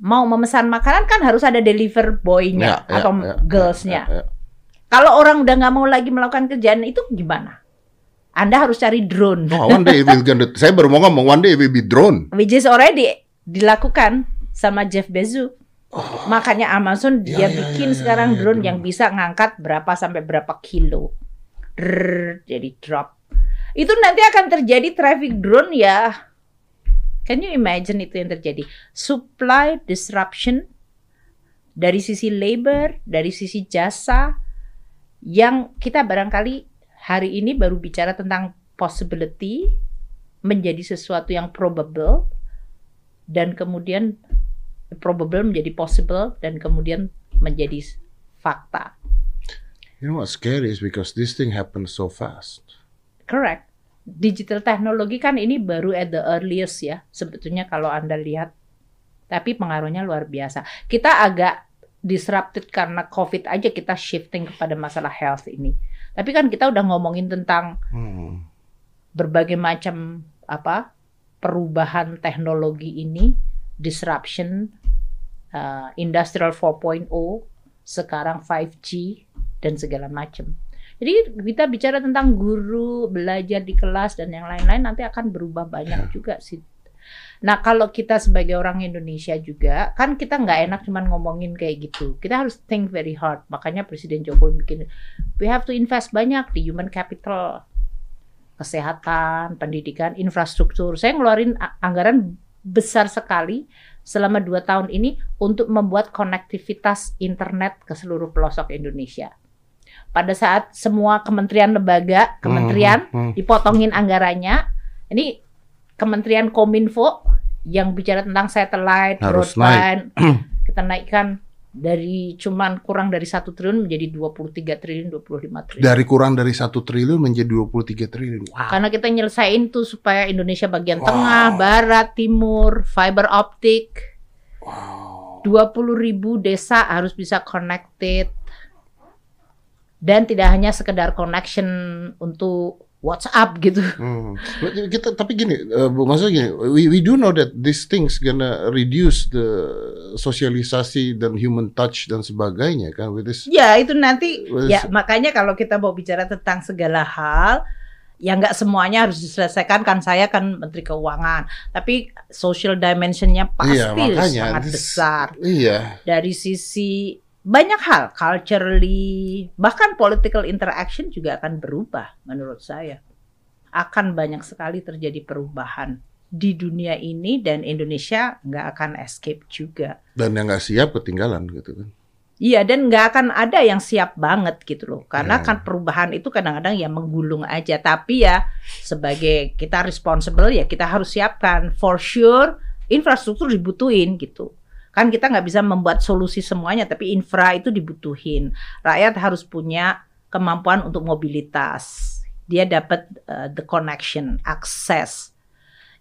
mau memesan makanan kan harus ada deliver boy-nya Ya, ya, atau ya, girls-nya. ya, ya. Kalau orang udah nggak mau lagi melakukan kerjaan itu gimana? Anda harus cari drone, Oh, one day it will gonna, saya baru mau ngomong one day it will be drone. which is already dilakukan sama Jeff Bezos. Makanya Amazon dia Oh. Ya, ya, bikin ya, ya, sekarang ya, drone drone. yang bisa ngangkat berapa sampai berapa kilo. Drrrr, jadi drop. Itu nanti akan terjadi traffic drone ya. Can you imagine itu yang terjadi? Supply disruption dari sisi labor, dari sisi jasa yang kita barangkali hari ini baru bicara tentang possibility menjadi sesuatu yang probable dan kemudian probable menjadi possible dan kemudian menjadi fakta. You know what's scary is because this thing happens so fast. Correct. Digital teknologi kan ini baru at the earliest ya, sebetulnya kalau Anda lihat. Tapi pengaruhnya luar biasa. Kita agak disrupted karena COVID aja kita shifting kepada masalah health ini. Tapi kan kita udah ngomongin tentang Hmm. berbagai macam apa perubahan teknologi ini, disruption, uh, industrial 4.0, sekarang 5G dan segala macam. Jadi kita bicara tentang guru belajar di kelas dan yang lain-lain nanti akan berubah banyak juga sih. Nah kalau kita sebagai orang Indonesia juga kan kita nggak enak cuman ngomongin kayak gitu. Kita harus think very hard. Makanya Presiden Jokowi bikin we have to invest banyak di human capital kesehatan, pendidikan, infrastruktur. Saya ngeluarin anggaran besar sekali selama dua tahun ini untuk membuat konektivitas internet ke seluruh pelosok Indonesia. Pada saat semua kementerian lembaga, kementerian Hmm, hmm. dipotongin anggarannya, ini Kementerian Kominfo yang bicara tentang satellite, Harus broadband, kita naikkan dari cuman kurang dari satu triliun menjadi 23 triliun, 25 triliun. Dari kurang dari satu triliun menjadi 23 triliun. Wow. Karena kita nyelesain tuh supaya Indonesia bagian Wow. tengah, barat, timur, fiber optik. Wow. 20 ribu desa harus bisa connected. Dan tidak hanya sekedar connection untuk WhatsApp gitu. Hmm. Kita tapi gini, Bu, maksudnya gini, we, we do know that these things gonna reduce the sosialisasi dan human touch dan sebagainya kan with this. Ya itu nanti ya this- makanya kalau kita mau bicara tentang segala hal ya nggak semuanya harus diselesaikan kan saya kan Menteri Keuangan tapi social dimensionnya pasti Iya, makanya, sangat this- besar Iya. dari sisi banyak hal culturally bahkan political interaction juga akan berubah menurut saya. Akan banyak sekali terjadi perubahan di dunia ini dan Indonesia nggak akan escape juga. Dan yang nggak siap ketinggalan gitu kan. Iya dan nggak akan ada yang siap banget gitu loh. Karena Ya. kan perubahan itu kadang-kadang ya menggulung aja. Tapi ya sebagai kita responsible ya kita harus siapkan. For sure infrastruktur dibutuhin gitu kan kita nggak bisa membuat solusi semuanya tapi infra itu dibutuhin rakyat harus punya kemampuan untuk mobilitas dia dapat uh, the connection akses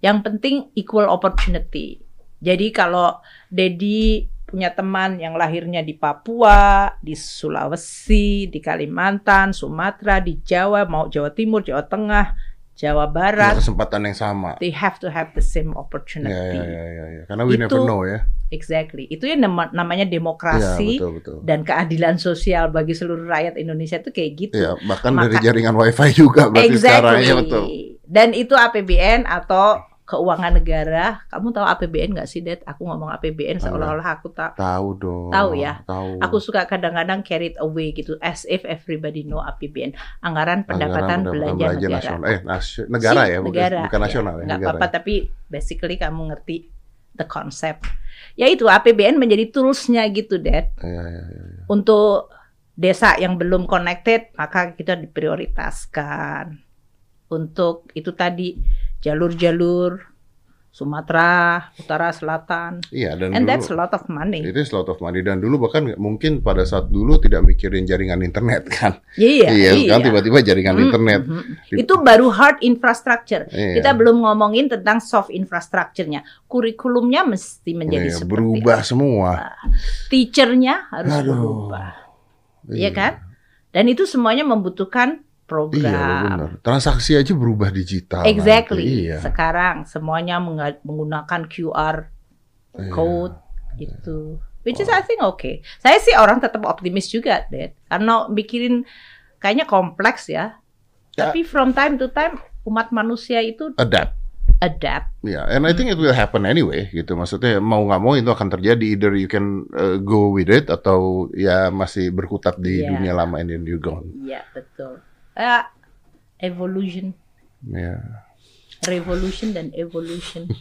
yang penting equal opportunity jadi kalau Dedi punya teman yang lahirnya di Papua, di Sulawesi, di Kalimantan, Sumatera, di Jawa, mau Jawa Timur, Jawa Tengah, Jawa Barat, kesempatan yang sama. they have to have the same Ya, opportunity. ya, ya, ya, ya. Karena we Itu- never know ya. Exactly. Itu yang nama- namanya Iya, demokrasi betul, betul. dan keadilan sosial bagi seluruh rakyat Indonesia itu kayak gitu. Ya, bahkan Maka- dari jaringan wifi juga berarti sekarang ya betul. Dan itu APBN atau keuangan negara. Kamu tahu APBN nggak sih, Det? Aku ngomong APBN Tahu. seolah-olah aku tak Tahu dong. Tahu ya? Tahu. Aku suka kadang-kadang carried away gitu as if everybody know APBN anggaran pendapatan, Anggaran belanja, negara. nasional. Eh, nasio- negara Sih, ya, bukan, negara, bukan ya. nasional ya. Nggak apa-apa tapi basically kamu ngerti the concept. Ya itu APBN menjadi toolsnya gitu, Dad. Ya, ya, ya. Untuk desa yang belum connected maka kita diprioritaskan. Untuk itu tadi jalur-jalur Sumatera, Utara, Selatan. Iya, dan And dulu that's a lot of money. itu is a lot of money dan dulu bahkan mungkin pada saat dulu tidak mikirin jaringan internet kan. Iya, iya, iya. kan tiba-tiba jaringan Hmm, internet. mhm. Di- Itu baru hard infrastructure. Iya. Kita belum ngomongin tentang soft infrastructure-nya. Kurikulumnya mesti menjadi Iya, seperti berubah apa. semua. Teacher-nya harus Aduh. berubah. Iya kan? Dan itu semuanya membutuhkan Iya, program. benar. Transaksi aja berubah digital. exactly. nanti. Iya. Sekarang semuanya menggunakan QR Iya. code itu. Which is I think okay. Saya sih orang tetap optimis juga, Dad. Karena mikirin kayaknya kompleks ya. Ya. Tapi from time to time umat manusia itu Adapt. adapt. Ya, and I think it will happen anyway, gitu. Maksudnya mau nggak mau itu akan terjadi. Either you can uh, go with it atau ya masih berkutat di Iya. dunia lama and then you gone. Iya, betul. Ah, evolution, Ya. revolution dan evolution.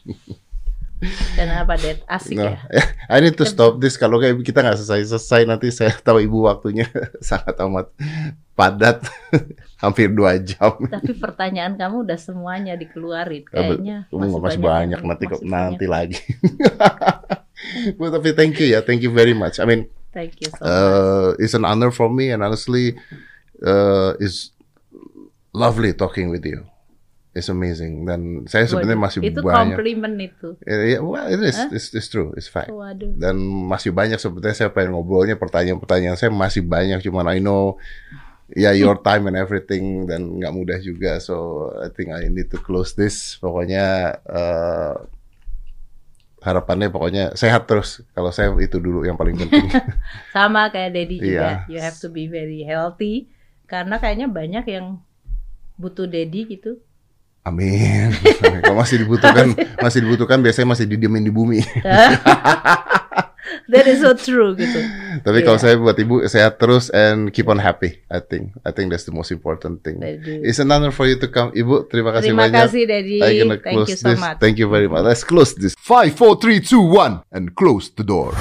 Kenapa, Dad? Asik Nah, ya. I need to stop this. Kalau kayak kita nggak selesai-selesai nanti saya tahu ibu waktunya sangat amat padat, hampir dua jam. Tapi pertanyaan kamu udah semuanya dikeluarin. Ya, Kayaknya Kamu masih, banyak, yang- nanti kok masih nanti banyak. lagi. But tapi thank you ya, thank you very much. I mean, Thank you so much. uh, it's an honor for me and honestly, uh, it's lovely talking with you. It's amazing dan saya sebenarnya masih itu banyak. komplimen itu. Eh, ya, well, it is, Hah? it's, it's true, it's fact. Waduh. dan masih banyak sebetulnya saya pengen ngobrolnya pertanyaan-pertanyaan saya masih banyak cuman I know ya your time and everything dan nggak mudah juga so I think I need to close this pokoknya eh, harapannya pokoknya sehat terus kalau saya itu dulu yang paling penting Sama kayak Dedi Iya. juga. You have to be very healthy. Karena kayaknya banyak yang butuh Dedi gitu. amin kalau masih dibutuhkan masih dibutuhkan biasanya masih didiemin di bumi That is so true gitu. tapi kalau Iya. saya buat ibu sehat terus and keep on happy I think I think that's the most important thing. It's an honor for you to come ibu terima kasih Terima banyak kasih Dedi. I'm gonna Thank close you so this. much. Thank you very much. Let's close this. Five, four, three, two, one, and close the door.